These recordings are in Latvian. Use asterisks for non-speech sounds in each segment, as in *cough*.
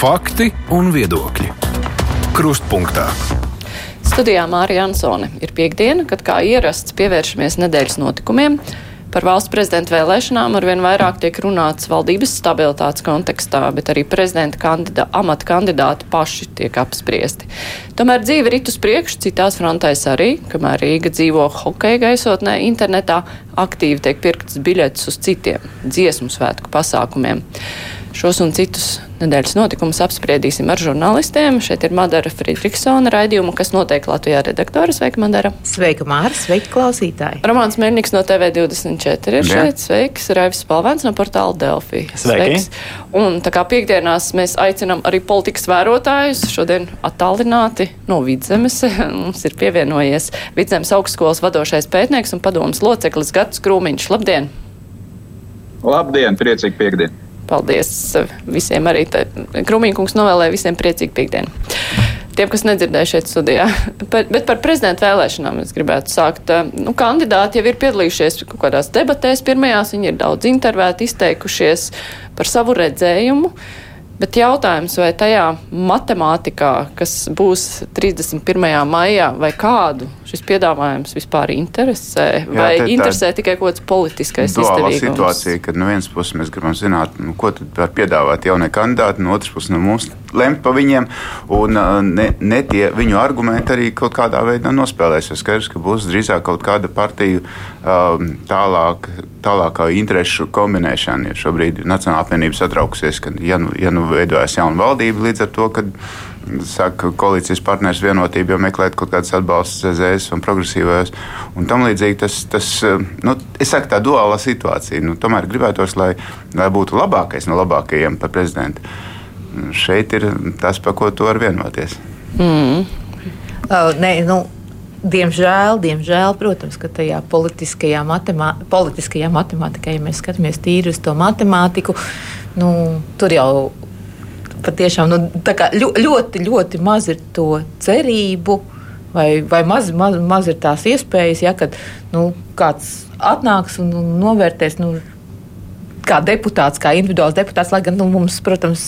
Fakti un viedokļi. Krustpunktā. Studijā Mārija Ansone ir piekdiena, kad kā ierasts pievēršamies nedēļas notikumiem. Par valsts prezidenta vēlēšanām arvien vairāk tiek runāts valdības stabilitātes kontekstā, bet arī prezidenta kandidā, amata kandidāti paši tiek apspriesti. Tomēr dzīve rit uz priekšu citās frontēs arī, kamēr Rīga dzīvo hokeja gaisotnē, internetā aktīvi tiek pirktas biļetes uz citiem dziesmu svētku pasākumiem. Šos un citus nedēļas notikumus apspriedīsim ar žurnālistiem. Šeit ir Madara Friedrichsona raidījuma, kas notiek Latvijā redaktore. Sveika, Madara! Sveika, Māra! Sveiki, klausītāji! Romāns Mērniks no TV24 ir šeit. Sveiks! Raivis Palvēns no portāla Delfī. Sveiks! Un tā kā piekdienās mēs aicinām arī politikas vērotājus šodien attālināti no Vidzemes. *laughs* Mums ir pievienojies Vidzemes augstskolas vadošais pētnieks un padomas loceklis Gats Krūmiņš. Labdien! Labdien! Priecīgi piekdien! Paldies visiem arī. Krumīnkungs novēlēja visiem priecīgu piekdienu. Tiem, kas nedzirdēja šeit studijā. Par, bet par prezidenta vēlēšanām es gribētu sākt. Nu, kandidāti jau ir piedalījušies kaut kādās debatēs. Pirmajās viņi ir daudz intervēti, izteikušies par savu redzējumu. Uh, Bet jautājums, vai tajā matemātikā, kas būs 31. maijā, vai kādu šis piedāvājums vispār interesē, Jā, vai interesē tikai kaut kāds politiskais izdevīgums? situācija, kad no vienas puses mēs gribam zināt, nu, ko tad var piedāvāt jaunie kandidāti, no otras puses no mums lemt pa viņiem, un ne, ne tie viņu argumenti arī kaut kādā veidā nospēlēs. Ir skaidrs, ka būs drīzāk kaut kāda partiju um, tālāk, tālākā interešu kombinēšana. Ja šobrīd Nacionāla apvienība satraukusies, ka ja nu, ja nu veidojas jauna valdība līdz ar to, kad saka, koalīcijas partneris vienotība jau meklēt kaut kādas atbalstus ZZS un progresīvajos un tam līdzīgi. Tas, tas nu, es saku, tā duālā situācija. Nu, tomēr gribētos, lai, lai būtu labākais no labākajiem par prezidentu. Šeit ir tas, par ko tu vari vienoties. Mm. Uh, nē, nu. Diemžēl, diemžēl, protams, ka tajā politiskajā, matemā, politiskajā matemātikā, ja mēs skatāmies tīri uz to matemātiku, nu, tur jau patiešām nu, ļoti, ļoti maz ir to cerību. Vai, vai maz, maz, maz ir tās iespējas, ja kad, nu, kāds atnāks un, novērtēs, nu, kā deputāts, kā individuāls deputāts, lai gan nu, mums, protams,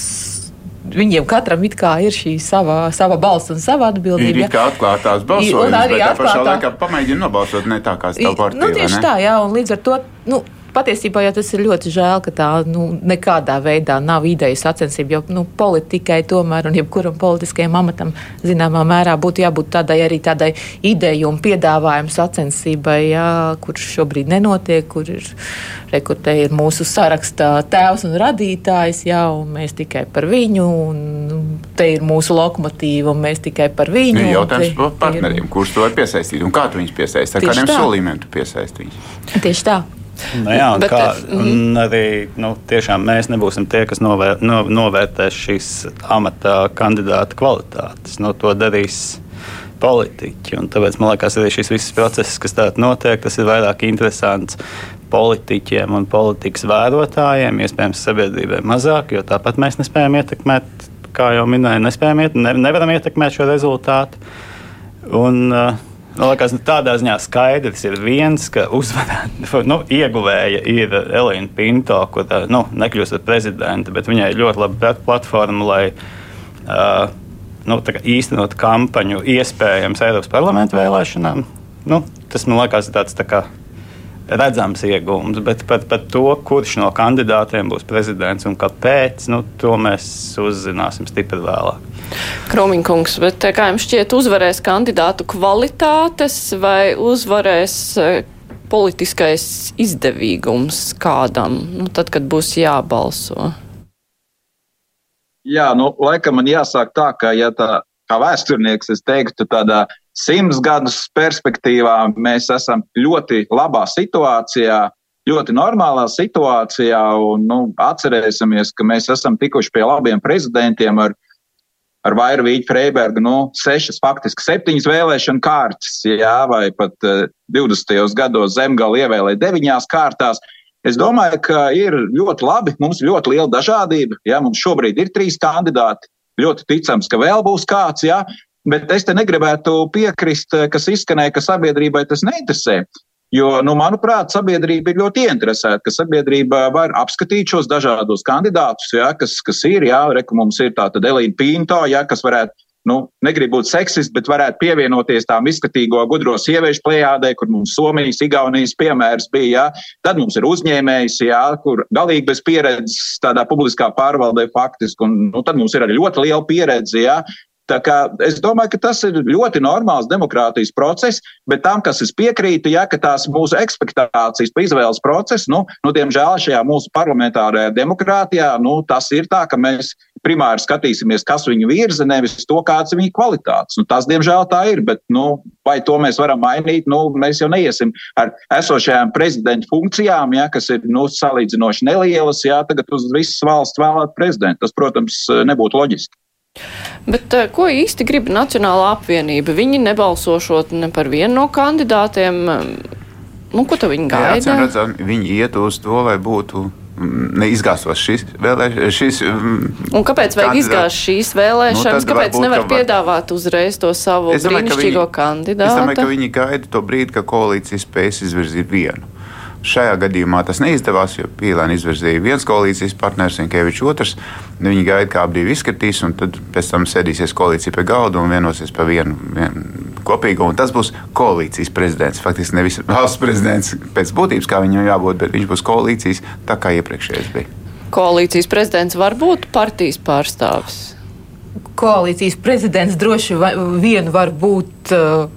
viņiem katram ir šī sava, sava balss un sava atbildība. Ir kā atklātās balsojums, arī atklātā... pašā laikā pamēģina nobalsot ne tā, kā stāv partija. Nu, tieši tā, jā, un līdz ar to. Nu, Patiesībā jau tas ir ļoti žēl, ka tā nu, nekādā veidā nav ideja sacensība. Jo nu, politikai tomēr, un jebkuram politiskajam amatam, zināmā mērā būtu jābūt tādai arī tādai ideju un piedāvājumu sacensībai, jā, kurš šobrīd nenotiek, kur ir, rekurte ir mūsu sarakstā tēvs un radītājs, jā, un mēs tikai par viņu, un nu, te ir mūsu lokomotīva, un mēs tikai par viņu. Ir jautājums par partneriem, kurš to var piesaistīt un kā tu viņus piesaisti, ar kādiem solījumiem tu piesaisti viņus. Tieši tā. Nu, jā, un, Bet, kā, eh, un mhm. arī nu, mēs nebūsim tie, kas novēr, no, novērtēs šīs amata kandidāta kvalitātes. Nu, to darīs politiķi. Un tāpēc man liekas, arī šis viss process, kas tādā notiek, tas ir vairāk interesants politiķiem un politikas vērotājiem, iespējams, sabiedrībai mazāk, jo tāpat mēs nespējam ietekmēt, kā jau minēju, nespējam iet, ne, nevaram ietekmēt šo rezultātu. Un, uh, Man liekas, nu, tādā ziņā skaidrs ir viens, ka uzvarētāja, *laughs* nu, ieguvēja ir Elīna Pinto, kur nu, nekļūst par prezidentu, bet viņai ir ļoti laba platforma, lai uh, nu, īstenot kampaņu iespējams Eiropas parlamentu vēlēšanām. Nu, tas man liekas, ir tāds tā kā redzams iegūms, bet par, par to, kurš no kandidātiem būs prezidents un kāpēc, nu, to mēs uzzināsim stipri vēlāk. Kromiņkungs, bet kā jums šķiet, uzvarēs kandidātu kvalitātes vai uzvarēs e, politiskais izdevīgums kādam, nu, tad, kad būs jābalso? Jā, nu, laikam man jāsāk tā, ka, ja tā kā vēsturnieks, es teiktu, tādā simts gadus perspektīvā mēs esam ļoti labā situācijā, ļoti normālā situācijā. Un, nu, atcerēsimies, ka mēs esam tikuši pie labiem prezidentiem ar, ar Vairu Vīķu Freibergu, nu, sešas, faktiski septiņas vēlēšana kārtas, jā, vai pat uh, eh, 20. gados zemgali ievēlēja deviņās kārtās. Es domāju, ka ir ļoti labi. Mums ir ļoti liela dažādība. Jā, mums šobrīd ir trīs kandidāti. Ļoti ticams, ka vēl būs kāds. Jā, Bet es te negribētu piekrist, kas izskanēja, ka sabiedrībai tas neinteresē. Jo, nu, manuprāt, sabiedrība ir ļoti ieinteresēta, ka sabiedrība var apskatīt šos dažādos kandidātus, ja, kas, kas ir. Jā, reku mums ir tāda Elīna Pinto, ja, kas varētu nu, negribu būt seksists, bet varētu pievienoties tām izskatīgo gudro sieviešu plējādē, kur mums Somijas, Igaunijas piemērs bija. Jā. Tad mums ir uzņēmējs, jā, kur galīgi bez pieredzes tādā publiskā pārvaldē faktiski, un nu, tad mums ir arī ļoti liela pieredze. Jā. Es domāju, ka tas ir ļoti normāls demokrātijas process, bet tam, kas es piekrītu, ja tās mūsu expectācijas par izvēles procesu, nu, nu, diemžēl šajā mūsu parlamentārajā demokrātijā, nu, tas ir tā, ka mēs primāri skatīsimies, kas viņu virza, nevis to, kāds ir viņa kvalitātes. Nu, tas, diemžēl, tā ir, bet nu, vai to mēs varam mainīt, nu, mēs jau neiesim ar esošajām prezidenta funkcijām, ja, kas ir nu, salīdzinoši nelielas, ja tagad uz visas valsts vēlēt prezidentu. Tas, protams, nebūtu loģiski. Bet eh, ko īsti grib Nacionālā apvienība? Viņi nebalsošot ne par vienu no kandidātiem. Nu, ko viņi gaida? Jā, redzam, viņi iet uz to, lai būtu mm, neizgāztos šīs vēlēšanas. Mm, un kāpēc vajag izgāzt šīs vēlēšanas? Nu, kāpēc nevar var... piedāvāt uzreiz to savu domāju, brīnišķīgo viņi, kandidātu? Es domāju, ka viņi gaida to brīdi, ka koalīcija spēs izvirzīt vienu. Šajā gadījumā tas neizdevās, jo Pīlēna izvirzīja viens koalīcijas partners, Inkevičs otrs. Viņi gaida, kā abi izskatīs, un tad pēc tam sēdīsies koalīcija pie galda un vienosies par vienu, vienu kopīgu. Un tas būs koalīcijas prezidents. Faktiski nevis valsts prezidents pēc būtības, kā viņam jābūt, bet viņš būs koalīcijas tā kā iepriekšējais bija. Koalīcijas prezidents var būt partijas pārstāvis. Koalīcijas prezidents droši vien var būt uh,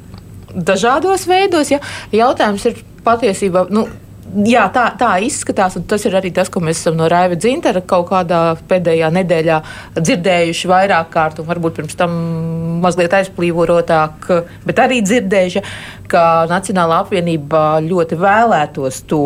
dažādos veidos. Ja? Jautājums ir patiesībā. Nu, Jā, tā, tā izskatās, un tas ir arī tas, ko mēs esam no Raiva Dzintara kaut kādā pēdējā nedēļā dzirdējuši vairāk kārt, un varbūt pirms tam mazliet aizplīvorotāk, bet arī dzirdējuši, ka Nacionālā apvienība ļoti vēlētos to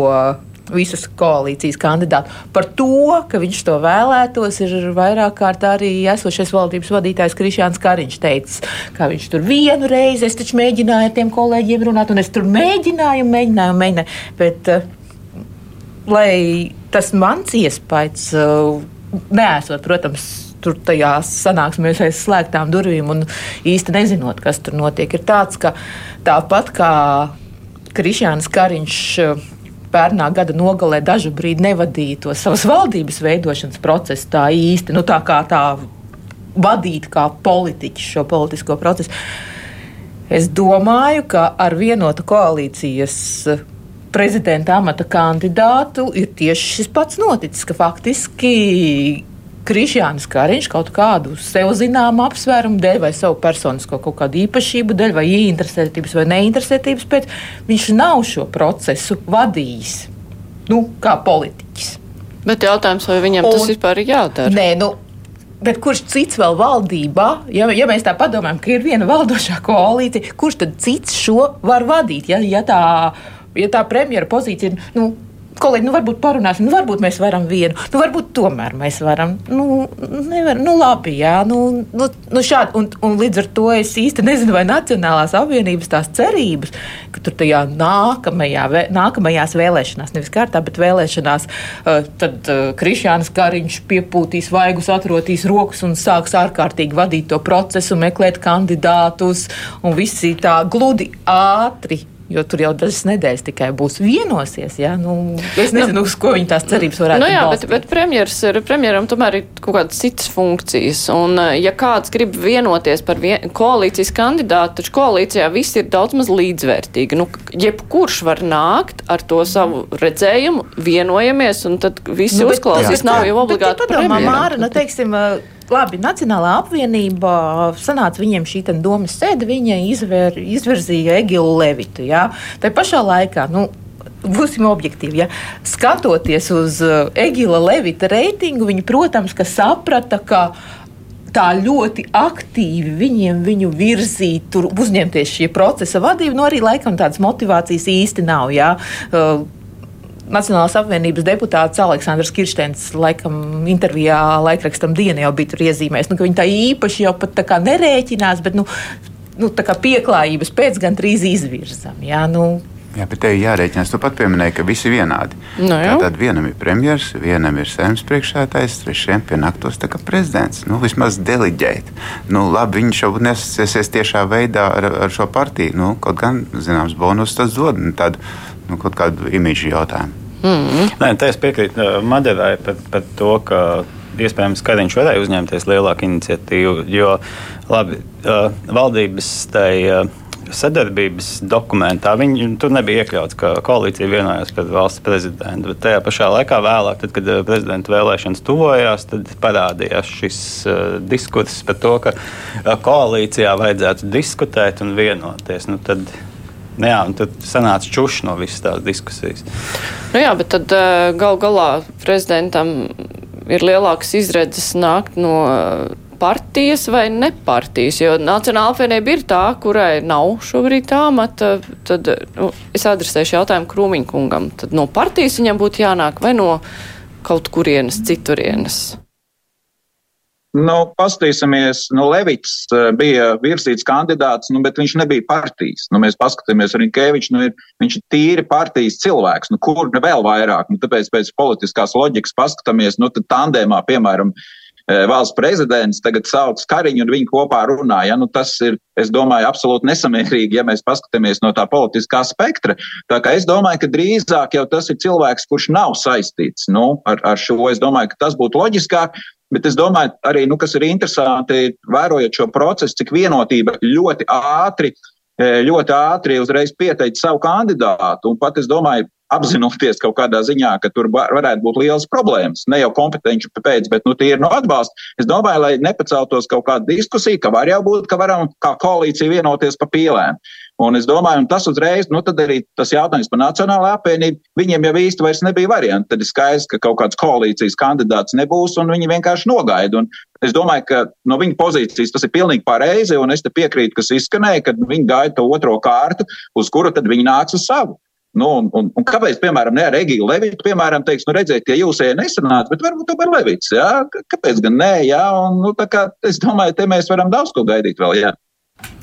visus koalīcijas kandidātus. Par to, ka viņš to vēlētos, ir vairāk kārt arī esošais valdības vadītājs Krišāns Kariņš teicis, ka viņš tur vienu reizi, es taču mēģināju ar tiem kolēģiem runāt, un es tur mēģināju, mēģināju, mēģināju. Bet, uh, lai tas mans iespējas, uh, neesot, protams, tur tajās sanāksmēs aiz slēgtām durvīm un īsti nezinot, kas tur notiek, ir tāds, ka tāpat kā Krišāns Kariņš uh, pērnā gada nogalē dažu brīdi nevadīja to savas valdības veidošanas procesu tā īsti, nu, tā kā tā vadīt kā politiķis šo politisko procesu. Es domāju, ka ar vienotu koalīcijas prezidenta amata kandidātu ir tieši šis pats noticis, ka faktiski Krišjānis Kariņš kaut kādu sev zināmu apsvērumu dēļ, vai savu personisko kaut kādu īpašību dēļ, vai ieinteresētības vai neinteresētības pēc, viņš nav šo procesu vadījis nu, kā politiķis. Bet jautājums, vai viņam Un, tas vispār ir jādara? Nē, nu, Bet kurš cits vēl valdībā, ja, ja mēs tā padomājam, ka ir viena valdošā koalīcija, kurš tad cits šo var vadīt? Ja, ja tā, ja tā premjera pozīcija ir nu, kolēģi, nu varbūt parunāsim, nu varbūt mēs varam vienu, nu varbūt tomēr mēs varam. Nu, nevar, nu labi, jā, nu, nu, nu šādi. Un, un līdz ar to es īsti nezinu, vai Nacionālās apvienības tās cerības, ka tur tajā nākamajā, nākamajās vēlēšanās, nevis kārtā, bet vēlēšanās, uh, tad uh, Krišjāns Kariņš piepūtīs vaigus, atrotīs rokas un sāks ārkārtīgi vadīt to procesu, meklēt kandidātus un visi tā gludi ātri jo tur jau dažas nedēļas tikai būs vienosies. Ja? Nu, es nezinu, uz ko viņi tās cerības varētu nu, jā, balstīt. bet, bet premjeras ir, premjeram tomēr ir kaut kādas citas funkcijas. Un, eh, ja kāds grib vienoties par vien, koalīcijas kandidātu, taču koalīcijā viss ir daudz maz līdzvērtīgi. Nu, jebkurš var nākt ar to savu redzējumu, vienojamies, un tad visi nu, uzklausīs. Nav jau obligāti. Padomā, Māra, nu, teiksim, labi, Nacionālā apvienība sanāca viņiem šī domas sēde, viņa izver, izvirzīja Egilu Levitu. Ja? Tā pašā laikā. Nu, Būsim objektīvi. Ja? Skatoties uz uh, Egila Levita reitingu, viņi, protams, saprata, ka tā ļoti aktīvi viņiem viņu virzīt, tur uzņemties šī procesa vadību. Nu, arī laikam tādas motivācijas īsti nav. Ja? Uh, Nacionālās apvienības deputāts Aleksandrs Kirsteins, laikam, intervijā laikrakstam dienu jau bija iezīmējis, nu, ka viņi tā īpaši jau pat tā kā nerēķinās, bet nu, nu, tā kā pieklājības pēc gan trīs izvirzam. Jā, nu, Jā, bet te ir jārēķinās. Tu pat pieminēji, ka visi ir vienādi. Nu, jā. Tad vienam ir premjerministrs, vienam ir saimnes priekšsēdētājs, trešajam pienāktos tā kā prezidents. Nu, vismaz deliģēt. Nu, labi, viņš jau nesasies tiešā veidā ar, ar šo partiju. Nu, kaut gan, zināms, bonus tas dod nu, tādu nu, kaut kādu imīžu jautājumu. Mm. Nē, tā es piekrītu uh, Maderai par, par to, ka iespējams, ka viņš varēja uzņemties lielāku iniciatīvu. Jo labi, uh, valdības tai. Sadarbības dokumentā viņi, tur nebija iekļauts, ka koalīcija vienojās par valsts prezidentu. Bet tajā pašā laikā, vēlāk, tad, kad eh, prezidenta vēlēšanas tuvojās, tad parādījās šis uh, diskurss par to, ka uh, koalīcijā vajadzētu diskutēt un vienoties. Nu, tad, Nu jā, tad sanāca čūšs no visas tās diskusijas. Nu jā, bet tad gal galā prezidentam ir lielākas izredzes nākt no partijas vai nepartijas, jo Nacionāla apvienība ir tā, kurai nav šobrīd tā amata, tad nu, es adresēšu jautājumu Krūmiņkungam. Tad no partijas viņam būtu jānāk vai no kaut kurienes citurienes? Nu, Pastāvēsimies, nu, Levits uh, bija virsīts kandidāts, nu, bet viņš nebija partijas. Nu, mēs paskatāmies, arī Kevičs, nu, ir, viņš ir tīri partijas cilvēks, nu, kur vēl vairāk. Nu, tāpēc pēc politiskās loģikas paskatāmies, nu, tad tandēmā, piemēram, uh, Eh, valsts prezidents tagad sauc Kariņu un viņi kopā runā. Ja? Nu, tas ir, es domāju, absolūti nesamērīgi, ja mēs paskatāmies no tā politiskā spektra. Tā kā es domāju, ka drīzāk jau tas ir cilvēks, kurš nav saistīts nu, ar, ar šo. Es domāju, ka tas būtu loģiskāk. Bet es domāju, arī, nu, kas ir interesanti, vērojot šo procesu, cik vienotība ļoti ātri eh, ļoti ātri uzreiz pieteikt savu kandidātu. Un pat es domāju, apzinoties kaut kādā ziņā, ka tur varētu būt liels problēmas. Ne jau kompetenci pēc, bet nu, tie ir no atbalsta. Es domāju, lai nepaceltos kaut kāda diskusija, ka var jau būt, ka varam kā koalīcija vienoties pa pīlēm. Un es domāju, un tas uzreiz, nu tad arī tas jautājums par Nacionālo apvienību, viņiem jau īsti vairs nebija varianti. Tad ir skaidrs, ka kaut kāds koalīcijas kandidāts nebūs, un viņi vienkārši nogaida. Un es domāju, ka no viņa pozīcijas tas ir pilnīgi pareizi, un es te piekrītu, kas izskanēja, ka viņi gaida to otro kārtu, uz kuru tad viņi nāks uz savu. Nu, un, un, un kāpēc, piemēram, ne ar Egīlu Levitu, piemēram, teiks, nu, redziet, ja jūs ejat nesanāca, bet varbūt tomēr Levits, jā, kāpēc gan nē, jā, un, nu, tā kā es domāju, te mēs varam daudz ko gaidīt vēl, jā.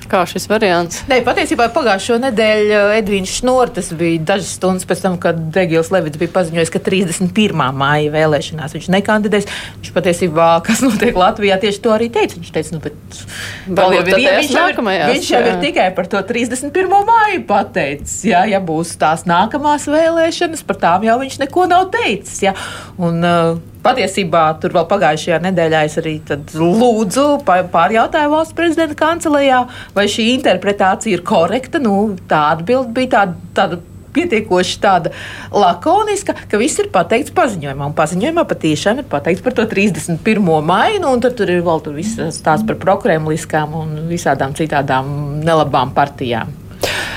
Kā šis variants? Nē, patiesībā pagājušo nedēļu eh, Edvīns Šnortis bija dažas stundas pēc tam, kad Degils Levits bija paziņojis, ka 31. māja vēlēšanās viņš nekandidēs. Viņš patiesībā, kas notiek Latvijā, tieši to arī teica. Viņš teica, nu, bet vēl jau ir, viņš jau ir, viņš jau ir tikai par to 31. māju pateicis. Jā, ja būs tās nākamās vēlēšanas, par tām jau viņš neko nav teicis. Jā. Un, uh, patiesībā tur vēl pagājušajā nedēļā es arī lūdzu pārjautāju valsts prezidenta kancelējā, vai šī interpretācija ir korekta. Nu, tā atbilde bija tāda. tāda pietiekoši tāda lakoniska, ka viss ir pateikts paziņojumā. Un paziņojumā patiešām ir pateikts par to 31. maiju, un tur, tur ir vēl tur viss stāsts par prokremliskām un visādām citādām nelabām partijām.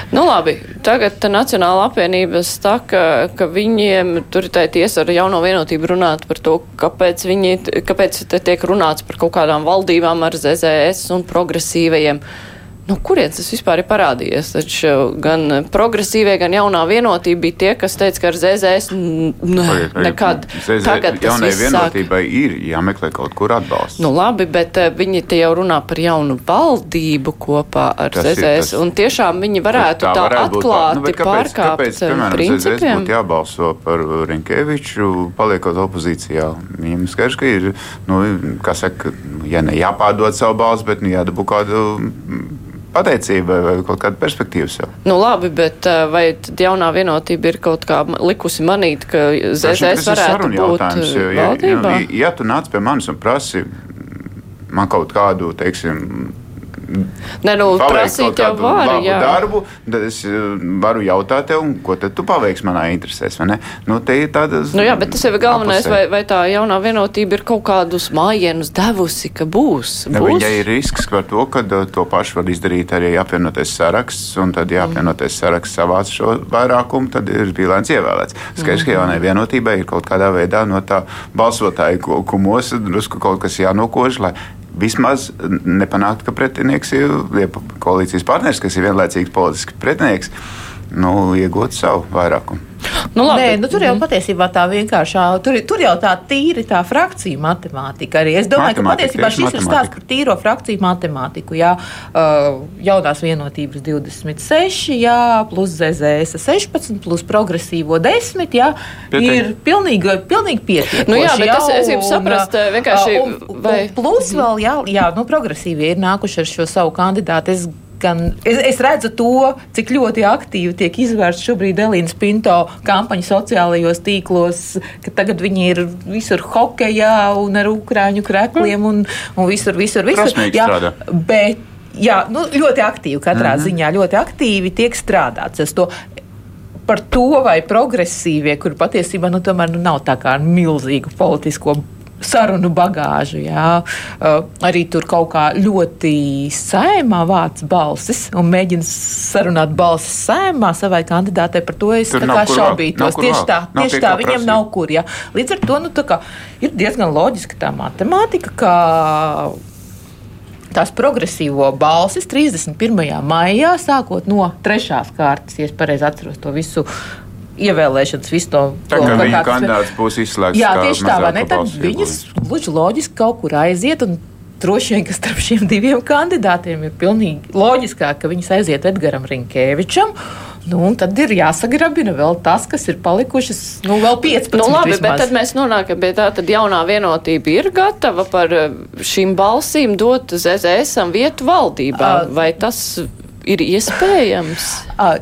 Nu, labi, tagad Nacionāla apvienība saka, ka viņiem tur ir tā tiesa ar jauno vienotību runāt par to, kāpēc, viņi, kāpēc te tiek runāts par kaut kādām valdībām ar ZZS un progresīvajiem. No nu, kurienes tas vispār ir parādījies? Taču gan progresīvie, gan jaunā vienotība bija tie, kas teica, ka ar ZZS ne, nekad. ZZ, Tagad jaunai vienotībai sāk... ir jāmeklē kaut kur atbalsts. Nu labi, bet uh, viņi te jau runā par jaunu valdību kopā ar tas ZZS, tas... un tiešām viņi varētu tā, tā varētu atklāti nu, kāpēc, pārkāpt kāpēc, piemēram, principiem. ZZS būtu jābalso par Rinkeviču, paliekot opozīcijā. Viņam skaidrs, ka ir, nu, kā saka, ja ne jāpārdod savu balsi, bet nu, jādabū kādu pateicība vai kaut kāda perspektīva sev. Nu, labi, bet eh, vai jaunā vienotība ir kaut kā likusi manīt, ka ZZS varētu būt valdībā? Ja, ja, ja tu nāc pie manis un prasi man kaut kādu, teiksim, Ne, nu, prasīt jau var, jā. darbu, tad es eh, varu jautāt tev, ko tad tu paveiksi manā interesēs, vai ne? Nu, te ir tādas. Nu, jā, bet tas jau ir galvenais, vai, vai tā jaunā vienotība ir kaut kādus mājienus devusi, ka būs. būs? Ja viņai ir risks par to, ka eh, to pašu var izdarīt arī apvienoties saraksts, un tad, ja apvienoties saraksts savāc šo vairākumu, tad ir pīlēns ievēlēts. Skaidrs, ka jaunai vienotībai ir kaut kādā veidā no tā balsotāju kumos drusku kaut kas jānokož, lai vismaz nepanākt, ka pretinieks ir ja koalīcijas partneris, kas ir vienlaicīgi politisks pretinieks, nu, iegūt savu vairākumu. Nu, labi. Nē, nu, tur jau Mhm. patiesībā tā vienkāršā, tur, tur jau tā tīri tā frakcija matemātika arī. Es domāju, ka Matemātika, patiesībā tieši šis ir stāsts matemātika. par tīro frakciju matemātiku. Jā, uh, jaunās vienotības 26, jā, plus ZZS 16, plus progresīvo 10, jā, Pietiek. ir pilnīgi, pilnīgi pietiekoši. Nu jā, bet jā, gribu un, saprast, uh, vienkārši, un- un vai- Plus vēl, jā, jā nu, progresīvie ir nākuši ar šo savu kandidātu. Es Gan, es, es redzu to, cik ļoti aktīvi tiek izvērsta šobrīd Elīnas Pinto kampaņa sociālajos tīklos, ka tagad viņi ir visur hokeja un ar ukrāņu krekliem un, un visur, visur, visur. Prasmīgi strādā. bet jā, nu, ļoti aktīvi katrā mm -hmm. ziņā, ļoti aktīvi tiek strādāts. Es to par to, vai progresīvie, kur patiesībā nu, tomēr nu, nav tā kā milzīgu politisko sarunu bagāžu. Jā. Uh, arī tur kaut kā ļoti sēmā vāc balsis un mēģina sarunāt balsis sēmā savai kandidātei. Par to es kā šaubītos. Tieši tā, nav tieši tā kā viņiem prasīt. nav kur. Jā. Līdz ar to nu, kā ir diezgan loģiski tā matemātika, ka tās progresīvo balsis 31. maijā, sākot no trešās kārtas, ja es pareizi atceros to visu. Ievēlēšanas, visu to Tā to, kā viņa kandidāts būs izslēgts. Jā, tieši tā, vai ne? Tad viņas gluži loģiski kaut kur aiziet. un Droši vien, ka starp šiem diviem kandidātiem ir pilnīgi loģiskāk, ka viņas aiziet Edgars Rinkēvičam. Nu, un tad ir jāsagrabina vēl tas, kas ir palikušas, nu, vēl 15. Nu, labi, vismaz. bet tad mēs nonākam pie tā, tad jaunā vienotība ir gatava par eh, šīm balsīm dot ZZSam vietu valdībā. Ā. Vai tas ir iespējams? Ā,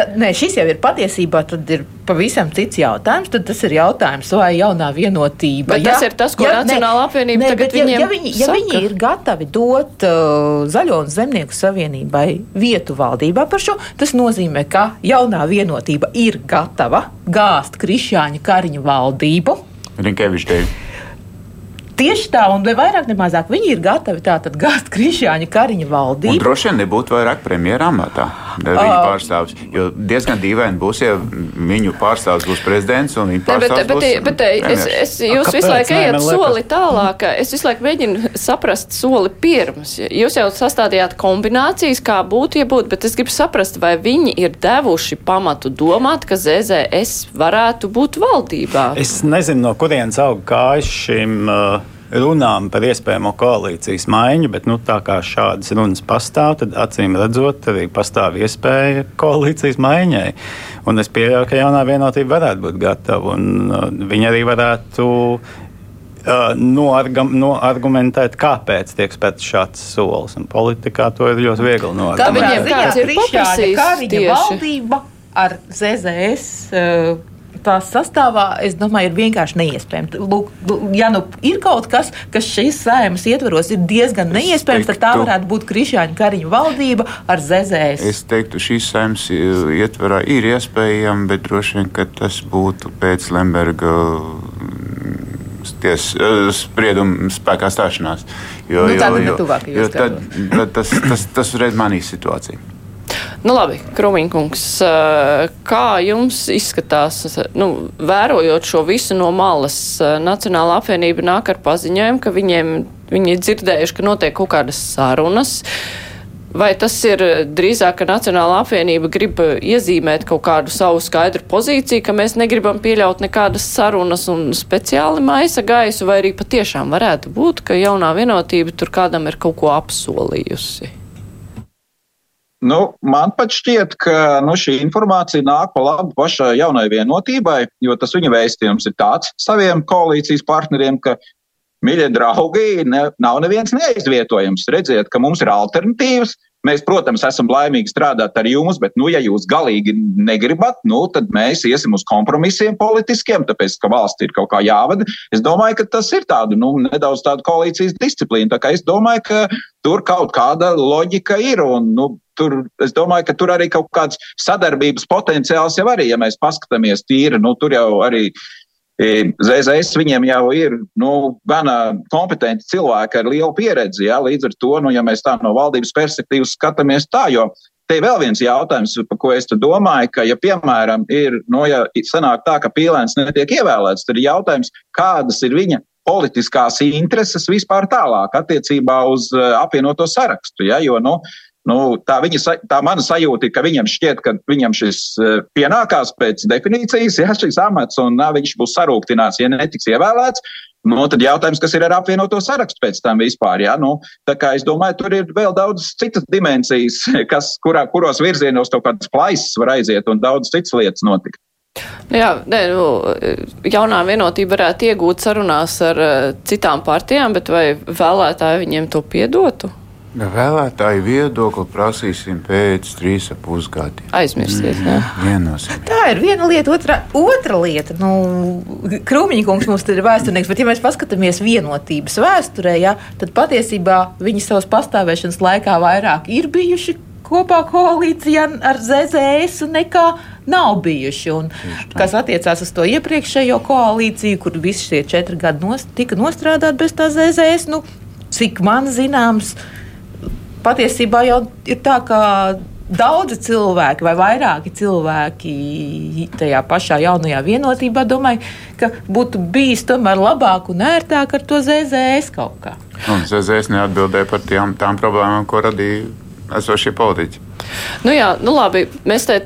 Tad, nē, šis jau ir patiesībā tad ir pavisam cits jautājums. Tad tas ir jautājums, vai jaunā vienotība. Bet tas ir tas, ko Nacionālā apvienība tagad bet ja, viņiem ja, viņi, ja viņi ir gatavi dot uh, Zaļo un Zemnieku savienībai vietu valdībā par šo, tas nozīmē, ka jaunā vienotība ir gatava gāzt Krišāņa Kariņa valdību. Rinkevičs dēļ. Tieši tā, un ne vairāk, ne mazāk viņi ir gatavi tātad gāzt Krišāņa Kariņa Un valdību. droši vien nebūtu vairāk premjera amatā, viņa Ā. pārstāvs. Jo diezgan dīvaini būs, ja viņu pārstāvs būs prezidents un viņa Ne, bet, pārstāvs bet, būs bet, bet es, es, jūs visu laiku ejat soli tālāk. Es visu laiku mēģinu saprast soli pirms. Jūs jau sastādījāt kombinācijas, kā būtu, ja būtu, bet es gribu saprast, vai viņi ir devuši pamatu domāt, ka ZZS varētu būt valdībā. Es nezinu, no kurienes aug kājas šīm uh, runām par iespējamo koalīcijas maiņu, bet nu, tā kā šādas runas pastāv, tad acīm redzot, arī pastāv iespēja koalīcijas maiņai. Un es pieļauju, ka jaunā vienotība varētu būt gatava, un uh, viņi arī varētu. Uh, noargam, noargumentēt, kāpēc tiek spērts šāds solis. Un politikā to ir ļoti viegli viņiem noargumentēt. ziņā kāds ir paprasījis Kariņa tieši? valdība ar ZZS. Tās sastāvā, es domāju, ir vienkārši neiespējams. Lūk, ja nu ir kaut kas, kas šīs sēmas ietvaros ir diezgan neiespējams, tad tā teiktu- varētu būt Krišāņa Kariņa valdība ar ZZS. Es teiktu, šīs saimnes ietvarā ir iespējama, bet droši vien ka tas būtu pēc Lemberga mm, ties, eh, sprieduma spēkā stāšanās. Jo, Nu, ne tuvākajos jo tad, tad tas, tas, tas uzreiz mainīs situāciju. Nu, labi, Krūmiņkungs, eh, kā jums izskatās, nu, vērojot šo visu no malas, eh, Nacionāla apvienība nāk ar paziņojumu, ka viņiem, viņi ir dzirdējuši, ka notiek kaut kādas sarunas. Vai tas ir drīzāk, ka Nacionāla apvienība grib iezīmēt kaut kādu savu skaidru pozīciju, ka mēs negribam pieļaut nekādas sarunas un speciāli maisa gaisu, vai arī patiešām varētu būt, ka jaunā vienotība tur kādam ir kaut ko apsolījusi? Nu, man pat šķiet, ka nu, šī informācija nāk pa labu pašai jaunai vienotībai, jo tas viņa vēstījums ir tāds saviem koalīcijas partneriem, ka, mīļie draugi, ne, nav neviens neaizvietojams. Redziet, ka mums ir alternatīvas. Mēs, protams, esam laimīgi strādāt ar jums, bet, nu, ja jūs galīgi negribat, nu, tad mēs iesim uz kompromisiem politiskiem, tāpēc, ka valsts ir kaut kā jāvada. Es domāju, ka tas ir tādu, nu, nedaudz tādu koalīcijas disciplīnu. Tā kā es domāju, ka tur kaut kāda loģika ir. Un, nu, tur, es domāju, ka tur arī kaut kāds sadarbības potenciāls jau arī, ja mēs paskatāmies tīri, nu, tur jau arī. ZZS viņiem jau ir nu, gana kompetenti cilvēki ar lielu pieredzi. Ja? Līdz ar to, nu, ja mēs tā no valdības perspektīvas skatāmies tā, jo te ir vēl viens jautājums, par ko es domāju, ka, ja piemēram ir, nu, ja sanāk tā, ka pīlēns netiek ievēlēts, tad ir jautājums, kādas ir viņa politiskās intereses vispār tālāk attiecībā uz apvienoto sarakstu. Ja? Jo, nu, Nu, tā, viņa, tā mana sajūta ir, ka viņam šķiet, ka viņam šis uh, pienākās pēc definīcijas, ja šis amats, un uh, viņš būs sarūktināts, ja netiks ievēlēts. Nu, tad jautājums, kas ir ar apvienoto sarakstu pēc tam vispār. Ja? Nu, es domāju, tur ir vēl daudz citas dimensijas, *laughs* kas, kurā, kuros virzienos kaut kādas plaisas var aiziet un daudz citas lietas notikt. Jā, nē, nu, jaunā vienotība varētu iegūt sarunās ar citām partijām, bet vai vēlētāji viņiem to piedotu? Vēlētāju viedokli prasīsim pēc trīs ap pusgadiem. Jā. Viennozīmīgi. Tā ir viena lieta, otra, otra lieta. Nu, Krūmiņkungs mums ir vēsturnieks, bet ja mēs paskatāmies vienotības vēsturē, ja, tad patiesībā viņi savas pastāvēšanas laikā vairāk ir bijuši kopā koalīcijā ar ZZS nekā nav bijuši. Un, kas attiecās uz to iepriekšējo koalīciju, kur visi šie četri gadi nost, tika nostrādāti bez tā ZZS, nu, cik man zināms, patiesībā jau ir tā, ka daudzi cilvēki vai vairāki cilvēki tajā pašā jaunajā vienotībā domāju, ka būtu bijis tomēr labāk un ērtāk ar to ZZS kaut kā. Un ZZS neatbildēja par tām, tām problēmām, ko radīja esošie politiķi. Nu jā, nu labi, mēs te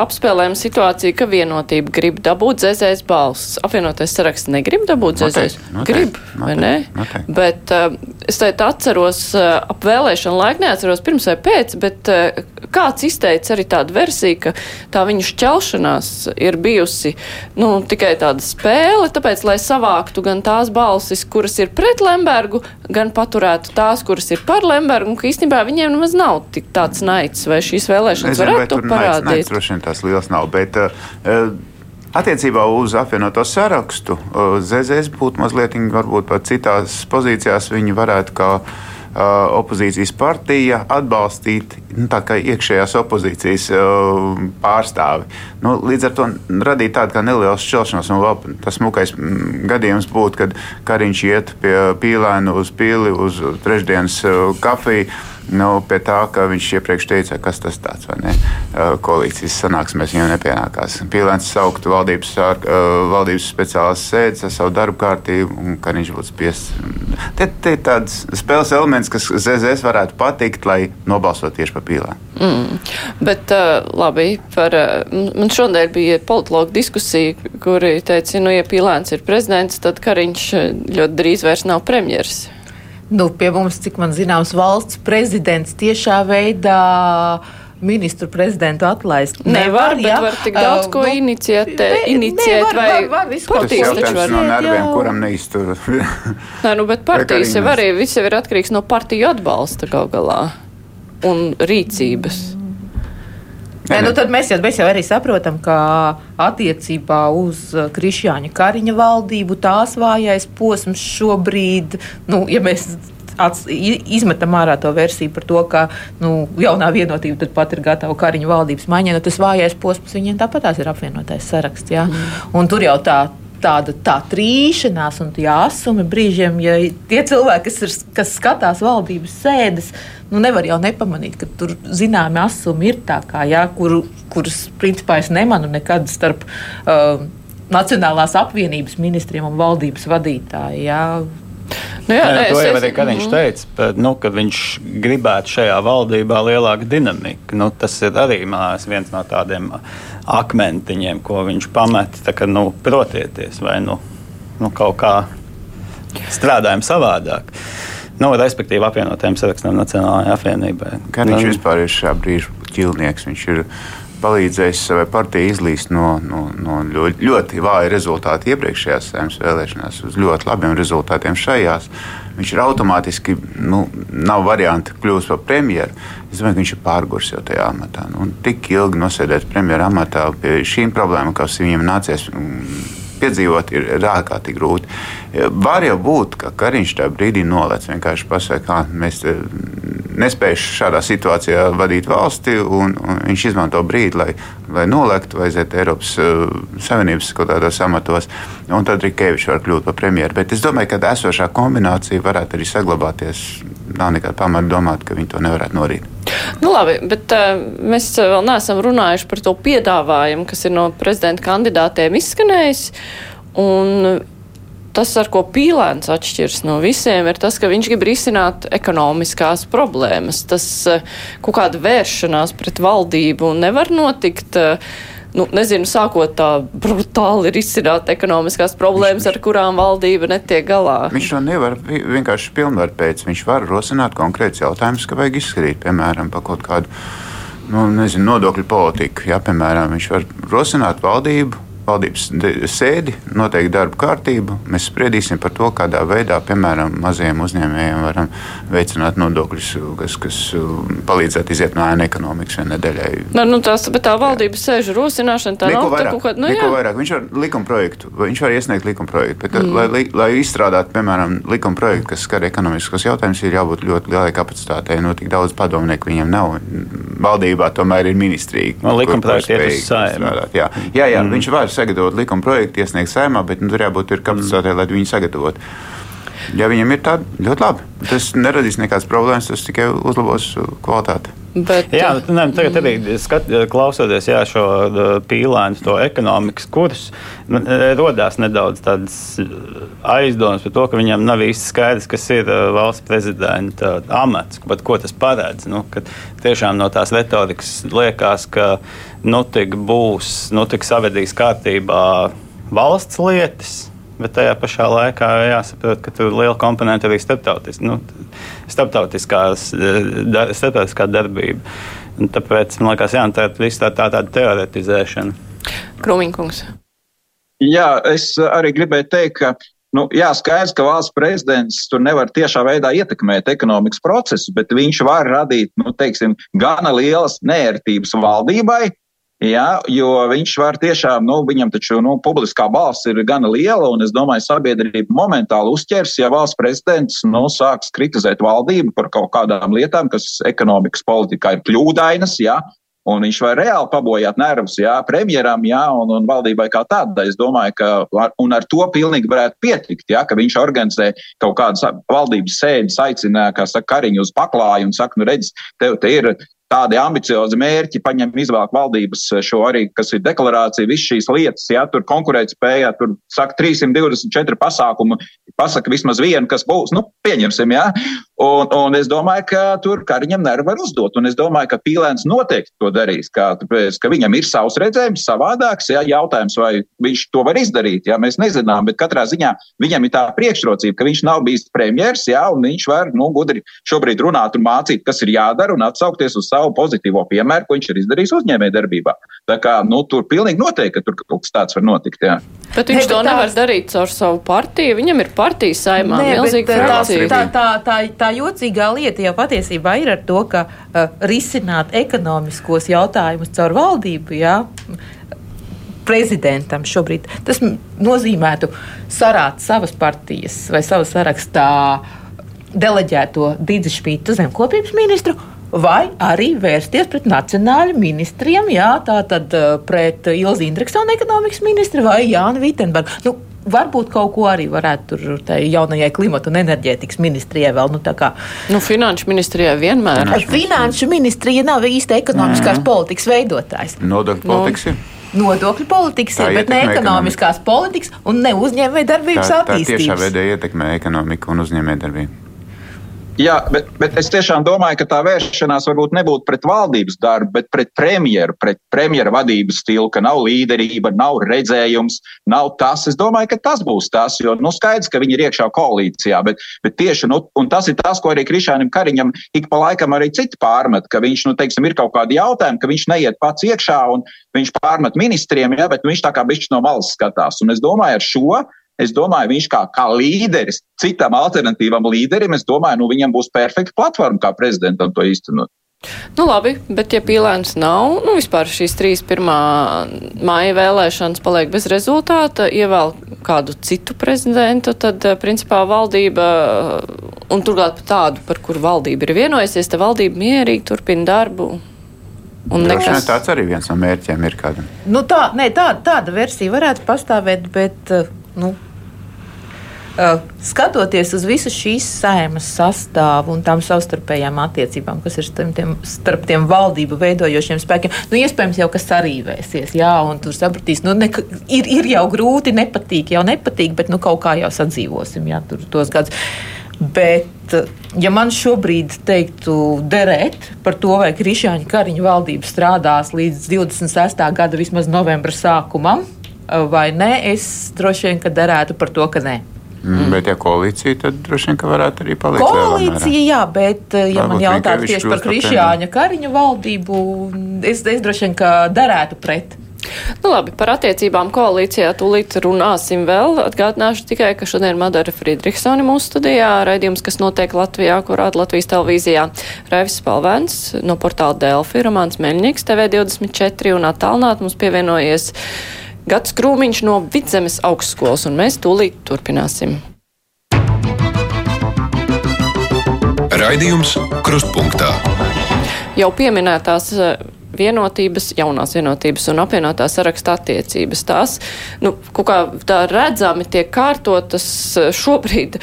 apspēlējam situāciju, ka vienotība grib dabūt zēzēs balss. Apvienotais saraksts negrib dabūt zēzēs. Grib, vai ne? Noteikti. Bet uh, es te atceros uh, ap vēlēšanu laiku, neatceros pirms vai pēc, bet uh, kāds izteica arī tādu versiju, ka tā viņu šķelšanās ir bijusi nu, tikai tāda spēle, tāpēc, lai savāktu gan tās balsis, kuras ir pret Lembergu, gan paturētu tās, kuras ir par Lembergu, un ka īstenībā viņiem nemaz nav tik tāds naids naids, vai šīs vēlēšanas Nezinu, varētu to parādīt? Naids, droši vien tās liels nav, bet uh, attiecībā uz apvienoto sarakstu uh, ZZS būtu mazliet varbūt pat citās pozīcijās viņi varētu kā uh, opozīcijas partija atbalstīt nu, iekšējās opozīcijas uh, pārstāvi. Nu, līdz ar to radīt tādu kā nelielu šķelšanos. Un vēl tas smukais gadījums būtu, kad Kariņš iet pie pīlēna uz pīli uz trešdienas uh, kafiju nu, pie tā, ka viņš iepriekš teica, kas tas tāds. Koalīcijas sanāksmēs viņam nepienākās. Pīlēns sauktu valdības, valdības speciālās sēdes ar savu darbu kārtību, un ka viņš būtu spiests. Te, te ir tāds spēles elements, kas ZZS varētu patikt, lai nobalsot tieši par pīlēnu. Mm. Bet labi, par, man šodien bija politologa diskusija, kuri teica, nu, ja pīlēns ir prezidents, tad Kariņš ļoti drīz vairs nav premjeras. Nu, pie mums, cik man zināms, valsts prezidents tiešā veidā ministru prezidentu atlaist. Nevar, nevar bet ja? var tik daudz ko uh, iniciēt, ne, iniciēt ne, vai var, var, partijas taču var. No nerviem, kuram neiztur. Nē, nu, bet partijas jau arī, viss jau ir atkarīgs no partiju atbalsta gal galā un rīcības. Nē, nu tad mēs jau, mēs jau arī saprotam, ka attiecībā uz uh, Krišjāņa Kariņa valdību tās vājais posms šobrīd, nu, ja mēs ats, izmetam ārā to versiju par to, ka nu, jaunā vienotība pat ir gatava Kariņa valdības maiņai, nu, tas vājais posms viņiem tāpat ir apvienotais saraksts. Ja? Mm. Tur jau tā tāda tā trīšanās un tie asumi brīžiem, ja tie cilvēki, kas, ir, kas skatās valdības sēdes, nu, nevar jau nepamanīt, ka tur zināmi asumi ir tā kā, jā, kur, kurus principā es nemanu nekad starp uh, Nacionālās apvienības ministriem un valdības vadītāju. Jā. Nu jā, nē, to jau arī Kariņš mhm. teica, bet, nu, ka viņš gribētu šajā valdībā lielāku dinamiku. Nu, tas ir arī mās, viens no tādiem akmentiņiem, ko viņš pamet. Kā, nu, protieties, vai nu, nu, kaut kā strādājam savādāk. Nu, respektīvi, apvienotiem sarakstiem Nacionālajai apvienībai. Kā viņš nu, vispār ir šā brīža ķilnieks? Viņš ir palīdzējis savai partijai izlīst no, no, no ļoti, ļoti vāja rezultāta iepriekšējās saimnes vēlēšanās uz ļoti labiem rezultātiem šajās. Viņš ir automātiski, nu, nav variantu kļūt par premjeru. Es domāju, ka viņš ir pārgurs jau tajā amatā. Nu, tik ilgi nosēdēt premjeru amatā pie šīm problēmām, kas viņam nācies mm, piedzīvot, ir ārkārtīgi grūti. Var jau būt, ka Kariņš tajā brīdī nolec vienkārši pasakot, ka mēs nespējuši šādā situācijā vadīt valsti, un, un viņš izmanto brīdi, lai, lai nolektu vai aiziet Eiropas uh, Savienības kaut kādos amatos, un tad Rikevičs var kļūt par premjeru. Bet es domāju, ka esošā kombinācija varētu arī saglabāties. Nav nekāda pamata domāt, ka viņi to nevarētu norīt. Nu, labi, bet uh, mēs vēl neesam runājuši par to piedāvājumu, kas ir no prezidenta kandidātiem izskanējis. Un tas, ar ko pīlēns atšķirs no visiem, ir tas, ka viņš grib risināt ekonomiskās problēmas. Tas uh, kaut kāda vēršanās pret valdību nevar notikt. Uh, nu, nezinu, sākot tā brutāli risināt ekonomiskās problēmas, viņš, ar kurām valdība netiek galā. Viņš to nevar vienkārši pilnvaru pēc. Viņš var rosināt konkrēts jautājums, ka vajag izskatīt, piemēram, par kaut kādu nu, nezinu, nodokļu politiku. Ja, piemēram, viņš var rosināt valdību valdības sēdi, noteikti darba kārtību. Mēs spriedīsim par to, kādā veidā, piemēram, mazajiem uzņēmējiem varam veicināt nodokļus, kas, kas um, palīdzētu iziet no ēna ekonomikas vienai nedēļai. Nu, nu, tās, bet tā valdības sēžu rosināšana tā neko nav vairāk, tā kaut kāda. Nu, neko jā. vairāk. Viņš var likuma projektu, viņš var iesniegt likuma projektu, bet, mm. lai, lai, izstrādātu, piemēram, likuma projektu, kas skar ekonomiskos jautājumus, ir jābūt ļoti lielai kapacitātei. No tik daudz padomnieku viņam nav. Valdībā tomēr ir ministrija. No, likuma projekta iet uz saimnu. Jā, jā, jā mm. viņš var sagatavot likuma projektu, iesniegt saimā, bet nu, tur jābūt kapacitātei, lai viņu sagatavotu. Ja viņam ir tāda, ļoti labi. Tas neradīs nekādas problēmas, tas tikai uzlabos kvalitāti. Bet, Jā, bet, ne, tagad arī skat, klausoties jā, šo pīlānu, to ekonomikas kursu, man rodās nedaudz tādas aizdomas par to, ka viņam nav īsti skaidrs, kas ir valsts prezidenta amats, bet ko tas paredz. Nu, tiešām no tās retorikas liekas, ka nu tik būs, nu tik savedīs kārtībā valsts lietas bet tajā pašā laikā jāsaprot, ka tur ir liela komponente arī starptautis, nu, starptautiskās, dar, starptautiskā darbība. Un tāpēc man liekas, jā, tā ir tā, tā tāda teoretizēšana. Krūmiņkungs. Jā, es arī gribēju teikt, ka Nu, jā, skaidrs, ka valsts prezidents tur nevar tiešā veidā ietekmēt ekonomikas procesu, bet viņš var radīt, nu, teiksim, gana lielas nērtības valdībai, Ja, jo viņš var tiešām, nu, viņam taču nu, publiskā balss ir gana liela, un es domāju, sabiedrība momentāli uzķers, ja valsts prezidents nu, sāks kritizēt valdību par kaut kādām lietām, kas ekonomikas politikā ir kļūdainas. Ja, Un viņš var reāli pabojāt nervus, jā, premjeram, jā, un, un valdībai kā tādai. Es domāju, ka ar, ar to pilnīgi varētu pietikt, jā, ka viņš organizē kaut kādas valdības sēdes, aicina, kā saka, Kariņu uz paklāju un saka, nu redz, tev te ir tādi ambiciozi mērķi, paņem izvēlēt valdības šo arī, kas ir deklarācija, visas šīs lietas, ja tur konkurētspējā, tur saka 324 pasākumu, pasaka vismaz vienu, kas būs, nu, pieņemsim, ja. Un, un es domāju, ka tur Kariņam nervi var uzdot, un es domāju, ka Pīlēns noteikti to darīs, kā, tāpēc, ka viņam ir savs redzējums, savādāks, ja, jautājums, vai viņš to var izdarīt, ja, mēs nezinām, bet katrā ziņā viņam ir tā priekšrocība, ka viņš nav bijis premjers, ja, un viņš var, nu, gudri šobrīd runāt un mācīt, kas ir jādara, un atsaukties uz savu pozitīvo piemēru, ko viņš ir izdarījis uzņēmē darbībā. Tā kā, nu, tur pilnīgi noteikti, ka tur kaut kas tāds var notikt, jā. Bet viņš ne, to nevar tās... darīt caur savu partiju. Viņam ir partijas saimā, milzīga frakcija. Tā, tā, tā, tā jocīgā lieta jau patiesībā ir ar to, ka uh, risināt ekonomiskos jautājumus caur valdību. Jā, prezidentam šobrīd. Tas nozīmētu sarāt savas partijas vai savas sarakstā deleģēto Dīdzi Špītu zemkopības ministru vai arī vērsties pret nacionāļu ministriem, jā, tātad eh, pret Ilzi Indreksonu ekonomikas ministru vai Jānu Vitenbergu. Nu, Varbūt kaut ko arī varētu tur tai jaunajai klimata un enerģētikas ministrijai vēl. Nu, kā, nu, finanšu ministrijai vienmēr. Finanšu, finanšu ministrija nav īsti ekonomiskās mm. politikas veidotājs. Nodokļu politikas ir. Nu, nodokļu politikas tā ir, bet ne ekonomiskās ekonomika. politikas un ne uzņēmējdarbības attīstības. Tā tiešā veidā ietekmē ekonomiku un uzņēmējdarbību. Jā, bet, bet es tiešām domāju, ka tā vēršanās varbūt nebūtu pret valdības darbu, bet pret premjeru, pret premjera vadības stilu, ka nav līderība, nav redzējums, nav tas. Es domāju, ka tas būs tas, jo nu, skaidrs, ka viņi ir iekšā koalīcijā, bet, bet tieši nu, tas ir tas, ko arī Krišānam Kariņam ik pa laikam arī citi pārmet, ka viņš, nu, teiksim, ir kaut kādi jautājumi, ka viņš neiet pats iekšā un viņš pārmet ministriem, ja, bet viņš tā kā bišķi no malas skatās. Un es domāju, ar šo Es domāju, viņš kā, kā līderis, citam alternatīvam līderim, es domāju, nu, viņam būs perfekta platforma kā prezidentam to īstenot. Nu, labi, bet ja pīlēns nav, nu, vispār šīs trīs pirmā māja vēlēšanas paliek bez rezultāta, ievēl kādu citu prezidentu, tad, eh, principā, valdība, un turklāt pat tādu, par kuru valdība ir vienojusies, te valdība mierīgi turpina darbu. Un nekas... Tāds arī viens no mērķiem ir kādam. Nu, tā, ne, tā, tāda versija varētu pastāvēt, bet, eh, nu, skatoties uz visu šīs saimas sastāvu un tām savstarpējām attiecībām, kas ir starp tiem, starp tiem valdību veidojošiem spēkiem, nu, iespējams, jau kas sarīvēsies, jā, un tur sapratīs, nu, ne, ir, ir jau grūti, nepatīk, jau nepatīk, bet nu, kaut kā jau sadzīvosim, jā, tur tos gadus. Bet, ja man šobrīd teiktu derēt par to, vai Krišāņa Kariņa valdība strādās līdz 26. gada vismaz novembra sākumam, vai nē, es droši vien derētu par to, ka nē. Mm. Bet, ja koalīcija, tad droši vien varētu arī palikt. Koalīcija, jā, bet, ja Varbūt man jautājums tieši par Krišjāņa Kariņa valdību, es, es droši vien darētu pret. Nu, labi, par attiecībām koalīcijā tūlīt runāsim vēl. Atgādināšu tikai, ka šodien Madara Friedrichsoni mūsu studijā raidījums, kas notiek Latvijā, kur rāda Latvijas televīzijā. Raivis Palvēns no portāla Delfi, Romāns Meļņiks, TV24 un attālināt mums pievienojies. Gats Krūmiņš no Vidzemes augstskolas, un mēs tūlīt turpināsim. Raidījums Krustpunktā. Jau pieminētās eh, vienotības, jaunās vienotības un apvienotā saraksta attiecības. Tās, nu, kā tā redzami tiek kārtotas eh, šobrīd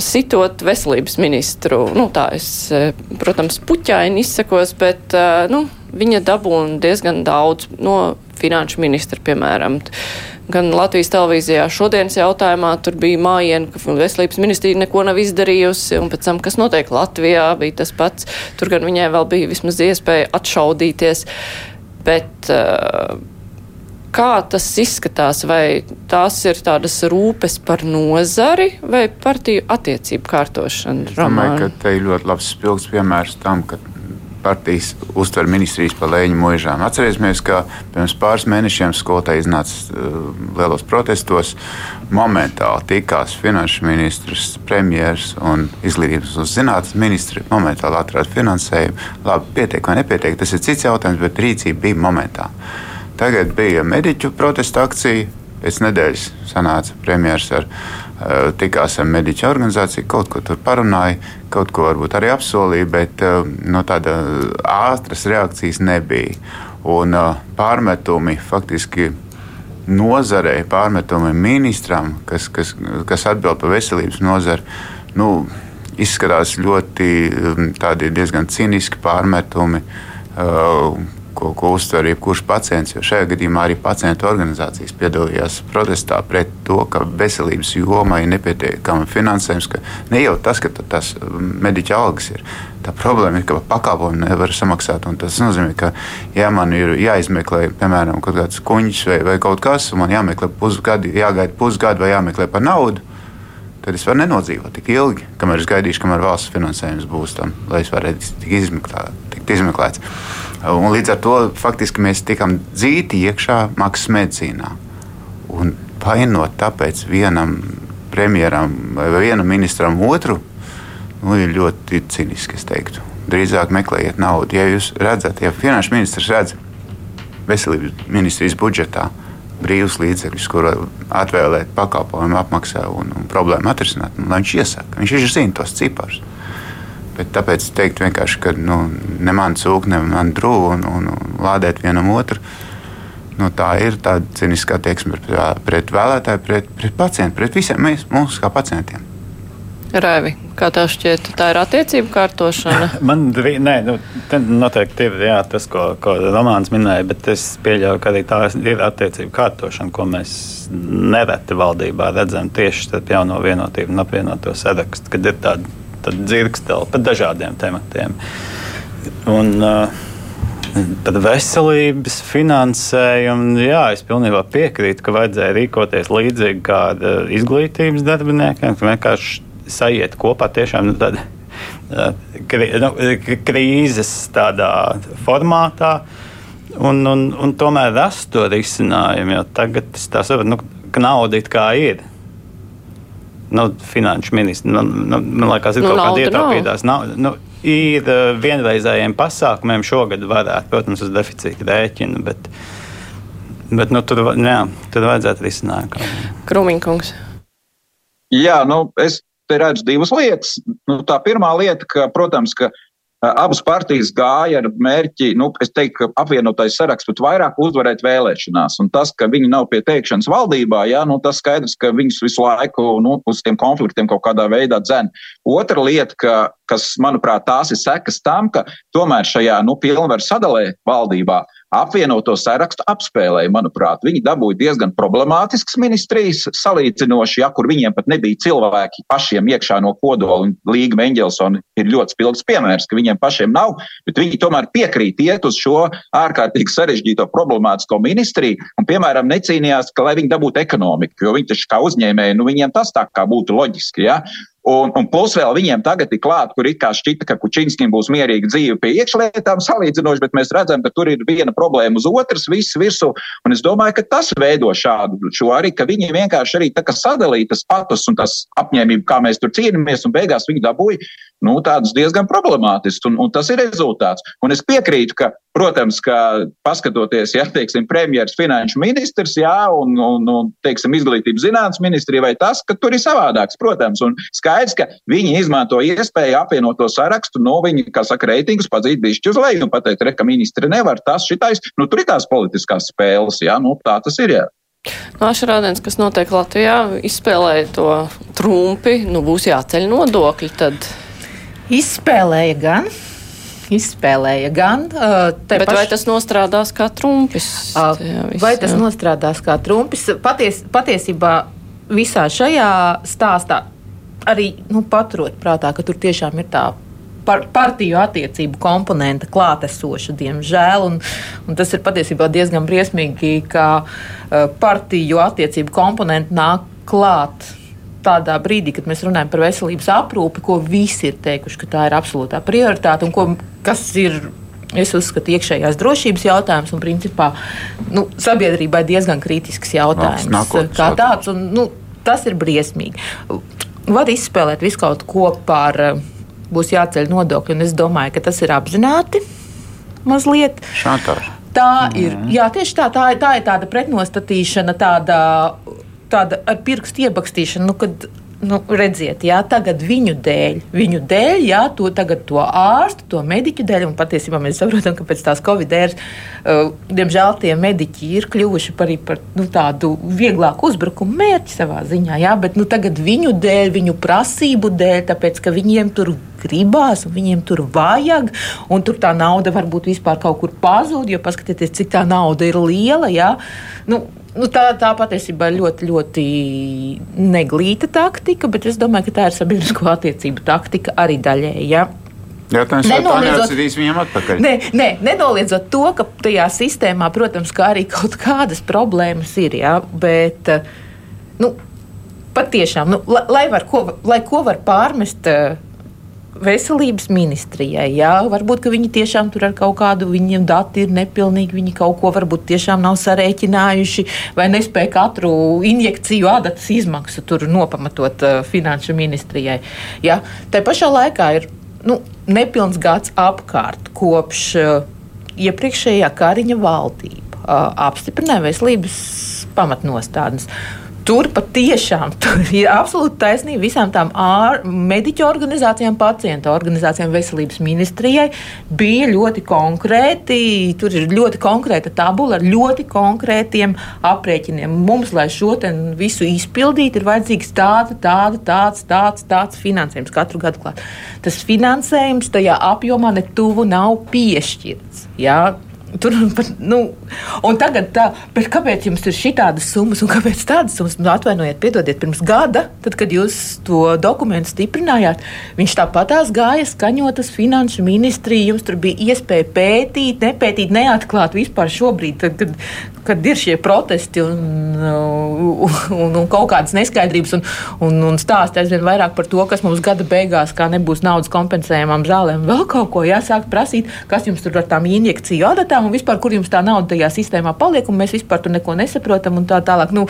sitot veselības ministru. Nu, tā es, eh, protams, puķaini izsakos, bet nu, viņa dabūna diezgan daudz no finanšu ministra, piemēram. Gan Latvijas televīzijā šodienas jautājumā tur bija mājiena, ka veselības ministrija neko nav izdarījusi, un pēc tam, kas notiek Latvijā, bija tas pats. Tur gan viņai vēl bija vismaz iespēja atšaudīties. Bet, uh, kā tas izskatās, vai tās ir tādas rūpes par nozari vai partiju attiecību kārtošanu? Es domāju, ka te ir ļoti labs spilgts piemērs tam, ka partijas uztver ministrijas par lēņu mūžām. Atcerēsimies, ka pirms pāris mēnešiem skolotāji iznāca uh, lielos protestos. Momentāli tikās finanšu ministrs, premjerministrs un izglītības un zinātnes ministri. Momentāli atrada finansējumu. Labi, pietiek vai nepietiek, tas ir cits jautājums, bet rīcība bija momentā. Tagad bija mediķu protesta akcija. Pēc nedēļas sanāca premjerministrs ar Eh, tikās ar mediķu organizāciju, kaut ko tur parunāja, kaut ko varbūt arī apsolīja, bet eh, no tāda ātras reakcijas nebija. Un eh, pārmetumi faktiski nozarei, pārmetumi ministram, kas, kas, kas atbild par veselības nozari, nu, izskatās ļoti diezgan cīniski pārmetumi ko, ko uztver jebkurš pacients. Jo šajā gadījumā arī pacientu organizācijas piedalījās protestā pret to, ka veselības jomai ir nepietiekama finansējums. Ne jau tas, ka tas um, mediķa algas ir. Tā problēma ir, ka pakalpojumu nevar samaksāt. Tas nozīmē, ka, ja man ir jāizmeklē, piemēram, kaut kāds kuņģis vai, vai kaut kas, un man jāmeklē pusgadu, jāgaida pusgadu vai jāmeklē par naudu, tad es varu nenodzīvot tik ilgi, kamēr es gaidīšu, kamēr valsts finansējums būs tam, lai es varētu tikt izmeklēt, izmeklēts. Un līdz ar to faktiski mēs tikam dzīti iekšā maksas medicīnā. Un vainot tāpēc vienam premjeram vai vienam ministram otru, nu, ir ļoti ciniski. Drīzāk meklējiet naudu. Ja jūs redzat, ja finanšu ministrs redz veselības ministrijas budžetā brīvus līdzekļus, kur atvēlēt pakalpojumu apmaksā un, un problēmu atrisināt, nu, lai viņš iesaka. Viņš ir zina tos ciparus. Bet tāpēc teikt vienkārši, ka nu, ne man cūka, ne man drūma un, un, un lādēt vienam otru. Nu, tā ir tāda ciniska attieksme pret, pret vēlētāju, pret, pret pacientu, pret visiem mēs, mums kā pacientiem. Raivi, kā tev šķiet, tā ir attiecību kārtošana? *laughs* Man nē, nu, noteikti ir jā, tas, ko, ko Romanis minēja, bet es pieļauju, ka arī tā ir attiecību kārtošana, ko mēs nereti valdībā redzam tieši starp jauno vienotību un apvienoto sarakstu, kad ir tāda dzirksteli par dažādiem tematiem. Un, uh, Par veselības finansējumu, jā, es pilnībā piekrītu, ka vajadzēja rīkoties līdzīgi kā uh, izglītības darbiniekiem, ka vienkārši sajiet kopā tiešām nu, tāda, uh, krī, nu, krīzes tādā formātā. Un, un, un tomēr rast to risinājumu, jo tagad tas tā saprot, nu, ka nauda it kā ir nu, finanšu ministrs. Nu, nu, man liekas, ir nu, kaut kāda ietaupītās naudas. Nu, ir uh, vienreizējiem pasākumiem šogad varētu, protams, uz deficīta rēķina, bet, bet nu, tur, jā, tur vajadzētu risināt. Krūmiņkungs. Jā, nu, es te redzu divas lietas. Nu, tā pirmā lieta, ka, protams, ka abas partijas gāja ar mērķi, nu, es teiktu, apvienotais saraksts pat vairāk uzvarēt vēlēšanās. Un tas, ka viņi nav pie teikšanas valdībā, jā, nu, tas skaidrs, ka viņus visu laiku nu, uz tiem konfliktiem kaut kādā veidā dzen. Otra lieta, ka, kas, manuprāt, tās ir sekas tam, ka tomēr šajā nu, pilnvaru sadalē valdībā apvienoto sarakstu apspēlēja, manuprāt. Viņi dabūja diezgan problemātisks ministrijas salīdzinoši, ja kur viņiem pat nebija cilvēki pašiem iekšā no kodola. Līga Mendelsona ir ļoti spilgts piemērs, ka viņiem pašiem nav, bet viņi tomēr piekrīt iet uz šo ārkārtīgi sarežģīto problemātisko ministriju un, piemēram, necīnījās, ka, lai viņi dabūtu ekonomiku, jo viņi taču kā uzņēmēji, nu viņiem tas tā kā būtu loģiski. Ja? Un, un plus vēl viņiem tagad ir klāt, kur it kā šķita, ka Kučinskim būs mierīga dzīve pie iekšlietām salīdzinoši, bet mēs redzam, ka tur ir viena problēma uz otras, viss virsū. Un es domāju, ka tas veido šādu šo arī, ka viņi vienkārši arī sadalīja tas patus un tas apņēmību, kā mēs tur cīnāmies, un beigās viņi dabūja nu, tādus diezgan problemātiskus, un, un tas ir rezultāts. Un es piekrītu, ka, protams, ka paskatoties, ja teiksim, premjeras finanšu ministrs, jā, un, un, un teiksim, izglītības zinātnes ministrija vai tas, ka tur ir savādāks, protams, un skaidrs, ka viņi izmanto iespēju apvienot to sarakstu, no viņi, kā saka, reitingus padzīt bišķi uz leju un pateikt, re, ka ministri nevar tas, šitais, nu, tur ir tās politiskās spēles, jā, nu, tā tas ir, jā. Nāšarādienas, kas notiek Latvijā, izspēlēja to trumpi, nu būs jāceļ nodokļi, tad Izspēlēja gan. Izspēlēja gan. Bet paš... vai tas nostrādās kā trumpis? Uh, viss, vai tas jā. nostrādās kā trumpis? Paties, patiesībā visā šajā stāstā arī nu, paturot prātā, ka tur tiešām ir tā par, partiju attiecību komponente klātesoša, diemžēl. Un, un tas ir patiesībā diezgan briesmīgi, ka partiju attiecību komponente nāk klāt tādā brīdī, kad mēs runājam par veselības aprūpi, ko visi ir teikuši, ka tā ir absolūtā prioritāte un ko, kas ir. Es uzskatu, iekšējās drošības jautājums un, principā, nu, sabiedrībai diezgan kritisks jautājums. Nākotnes, kā tāds, un, nu, tas ir briesmīgi. Var izspēlēt visu kaut ko par, būs jāceļ nodokļi, un es domāju, ka tas ir apzināti mazliet. Šantāža. Tā ir, mm. jā, tieši tā, tā, tā ir tāda pretnostatīšana, tāda tāda ar pirkstu iebakstīšana, nu, kad nu, redziet, jā, tagad viņu dēļ, viņu dēļ, jā, to, to ārstu, to mediķu dēļ, un patiesībā mēs saprotam, ka pēc tās Covid ēras, uh, diemžēl, tie mediķi ir kļuvuši par, par nu, tādu vieglāku uzbrukumu mērķi savā ziņā, jā, bet nu, tagad viņu dēļ, viņu prasību dēļ, tāpēc, ka viņiem tur gribās, un viņiem tur vajag, un tur tā nauda varbūt vispār kaut kur pazūd, jo paskatieties, cik tā nauda ir liela, jā. Nu, Nu, tā, tā patiesībā ir ļoti, ļoti neglīta taktika, bet es domāju, ka tā ir sabiedrisko attiecību taktika arī daļēji. Ja? Jautājums, vai tā neatcerīs viņam atpakaļ? Nē, nē, nenoliedzot to, ka tajā sistēmā, protams, kā arī kaut kādas problēmas ir, jā, bet, nu, patiešām, nu, lai, lai, var, ko, lai ko var pārmest veselības ministrijai. Jā, varbūt viņi tiešām tur ar kaut kādu viņiem dati ir nepilnīgi, viņi kaut ko varbūt tiešām nav sarēķinājuši vai nespēja katru injekciju adatas izmaksu tur nopamatot uh, finanšu ministrijai. Jā, tā pašā laikā ir nu, nepilns gads apkārt kopš uh, iepriekšējā Kariņa valdība uh, apstiprināja veselības pamatnostādnes. Tur patiešām *laughs* tur ir absolūti taisnība visām tām ār, mediķu organizācijām, pacientu organizācijām, veselības ministrijai. Bija ļoti konkrēti, tur ir ļoti konkrēta tabula ar ļoti konkrētiem aprēķiniem. Mums, lai šo visu izpildītu, ir vajadzīgs tāda, tāda, tāds, tāds, tāds finansējums katru gadu klāt. Tas finansējums tajā apjomā ne tuvu nav piešķirts. Jā? Tur nu, un tagad, tā, kāpēc jums ir šādas summas, un kāpēc tādas summas? Nu, atvainojiet, piedodiet, pirms gada, tad, kad jūs to dokumentu stiprinājāt, viņš tāpatās gāja skaņotas finanšu ministrija. Jums tur bija iespēja pētīt, nepētīt, neatklāt vispār šobrīd, tad, kad, kad ir šie protesti un, un, un, un kaut kādas neskaidrības, un, un, un stāst aizvien vairāk par to, kas mums gada beigās, kā nebūs naudas kompensējumam zālēm, vēl kaut ko jāsāk prasīt, kas jums tur ar tām injekciju adatām un vispār, kur jums tā nauda tajā sistēmā paliek, un mēs vispār tur neko nesaprotam un tā tālāk. Nu,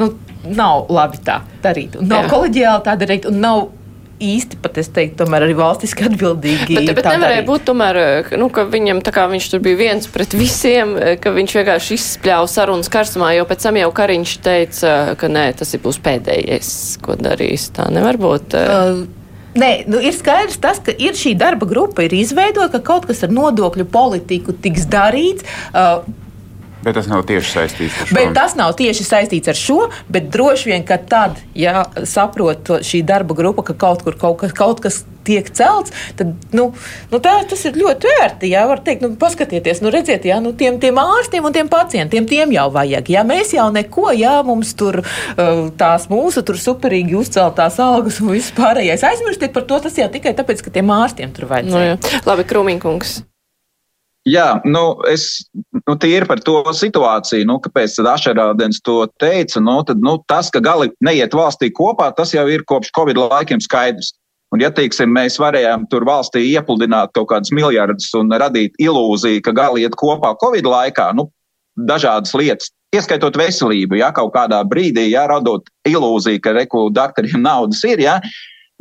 nu, nav labi tā darīt, un nav Jā. koleģiāli tā darīt, un nav īsti pat es teiktu, tomēr arī valstiski *laughs* atbildīgi. Bet, bet nevarēja darīt. būt tomēr, nu, ka viņam tā kā viņš tur bija viens pret visiem, ka viņš vienkārši izspļāva sarunas karstumā, jo pēc tam jau Kariņš teica, ka nē, tas ir būs pēdējais, ko darīs. Tā nevar būt. Uh, Nē, nu ir skaidrs, tas, ka ir šī darba grupa, ir izveidota, ka kaut kas ar nodokļu politiku tiks darīts. Uh, Bet tas nav tieši saistīts ar šo. Bet tas nav tieši saistīts ar šo, bet droši vien, ka tad, ja saprot šī darba grupa, ka kaut kur kaut kas, kaut kas tiek celts, tad nu, nu tā, tas ir ļoti vērti. Jā, var teikt, nu, paskatieties, nu, redziet, jā, nu, tiem, tiem ārstiem un tiem pacientiem, tiem jau vajag. Jā, mēs jau neko, jā, mums tur tās mūsu tur superīgi uzceltās algas un viss pārējais. Aizmirstiet par to, tas jau tikai tāpēc, ka tiem ārstiem tur vajag. Nu, jā. Labi, Krūmiņkungs. Jā, nu, es nu, tīri par to situāciju, nu, kāpēc Ašerādens to teica. Nu, tad, nu, tas, ka gali neiet valstī kopā, tas jau ir kopš Covid laikiem skaidrs. Un, ja teiksim, mēs varējām tur valstī iepludināt kaut kādus miljardus un radīt ilūziju, ka gali iet kopā Covid laikā, nu, dažādas lietas, ieskaitot veselību, ja kaut kādā brīdī, ja radot ilūziju, ka reku doktoriem *laughs* naudas ir, ja,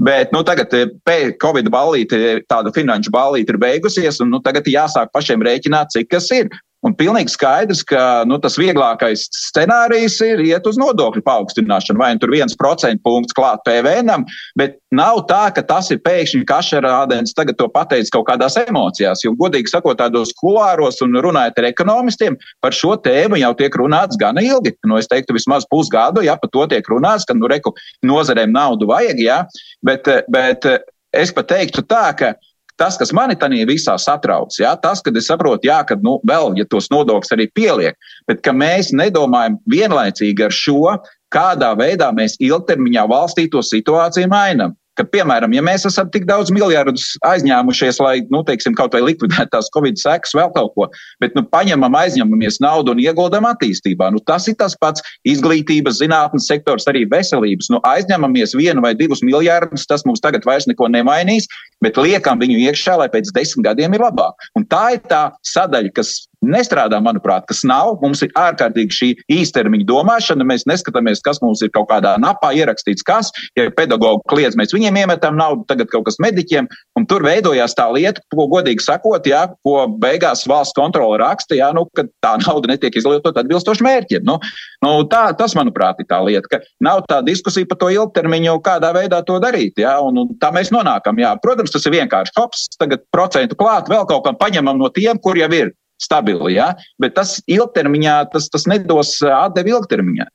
Bet nu, tagad eh, Covid ballīte, tāda finanšu ballīte ir beigusies, un nu, tagad jāsāk pašiem rēķināt, cik tas ir. Un pilnīgi skaidrs, ka nu, tas vieglākais scenārijs ir iet uz nodokļu paaugstināšanu, vai nu tur viens procentu punkts klāt PVN, bet nav tā, ka tas ir pēkšņi kašerādens tagad to pateicis kaut kādās emocijās. Jo, godīgi sakot, tādos kulāros un runājot ar ekonomistiem, par šo tēmu jau tiek runāts gana ilgi. Nu, es teiktu, vismaz pusgadu, ja par to tiek runāts, ka nu, reku, nozarēm naudu vajag, ja? bet, bet es pat teiktu tā, ka Tas, kas mani tajā visā satrauc, ja, tas, kad es saprotu, jā, ka nu, vēl, ja tos nodokļus arī pieliek, bet ka mēs nedomājam vienlaicīgi ar šo, kādā veidā mēs ilgtermiņā valstī to situāciju mainām ka, piemēram, ja mēs esam tik daudz miljardus aizņēmušies, lai, nu, teiksim, kaut vai likvidētu tās Covid sekas, vēl kaut ko, bet, nu, paņemam, aizņemamies naudu un ieguldam attīstībā. Nu, tas ir tas pats izglītības, zinātnes sektors, arī veselības. Nu, aizņemamies vienu vai divus miljardus, tas mums tagad vairs neko nemainīs, bet liekam viņu iekšā, lai pēc desmit gadiem ir labāk. Un tā ir tā sadaļa, kas nestrādā, manuprāt, kas nav. Mums ir ārkārtīgi šī īstermiņa domāšana. Mēs neskatāmies, kas mums ir kaut kādā napā ierakstīts, kas, ja pedagoģi kliedz, mēs viņiem iemetam naudu, tagad kaut kas mediķiem, un tur veidojās tā lieta, ko godīgi sakot, jā, ko beigās valsts kontrole raksta, jā, nu, ka tā nauda netiek izlietot atbilstoši mērķiem. Nu, nu, tā, tas, manuprāt, ir tā lieta, ka nav tā diskusija par to ilgtermiņu, kādā veidā to darīt. Jā, un, un tā mēs nonākam. Jā. Protams, tas ir vienkārši hops, tagad procentu klāt, vēl kaut kam paņemam no tiem, kur jau ir stabili. Ja? Bet tas ilgtermiņā tas, tas nedos atdevi ilgtermiņā.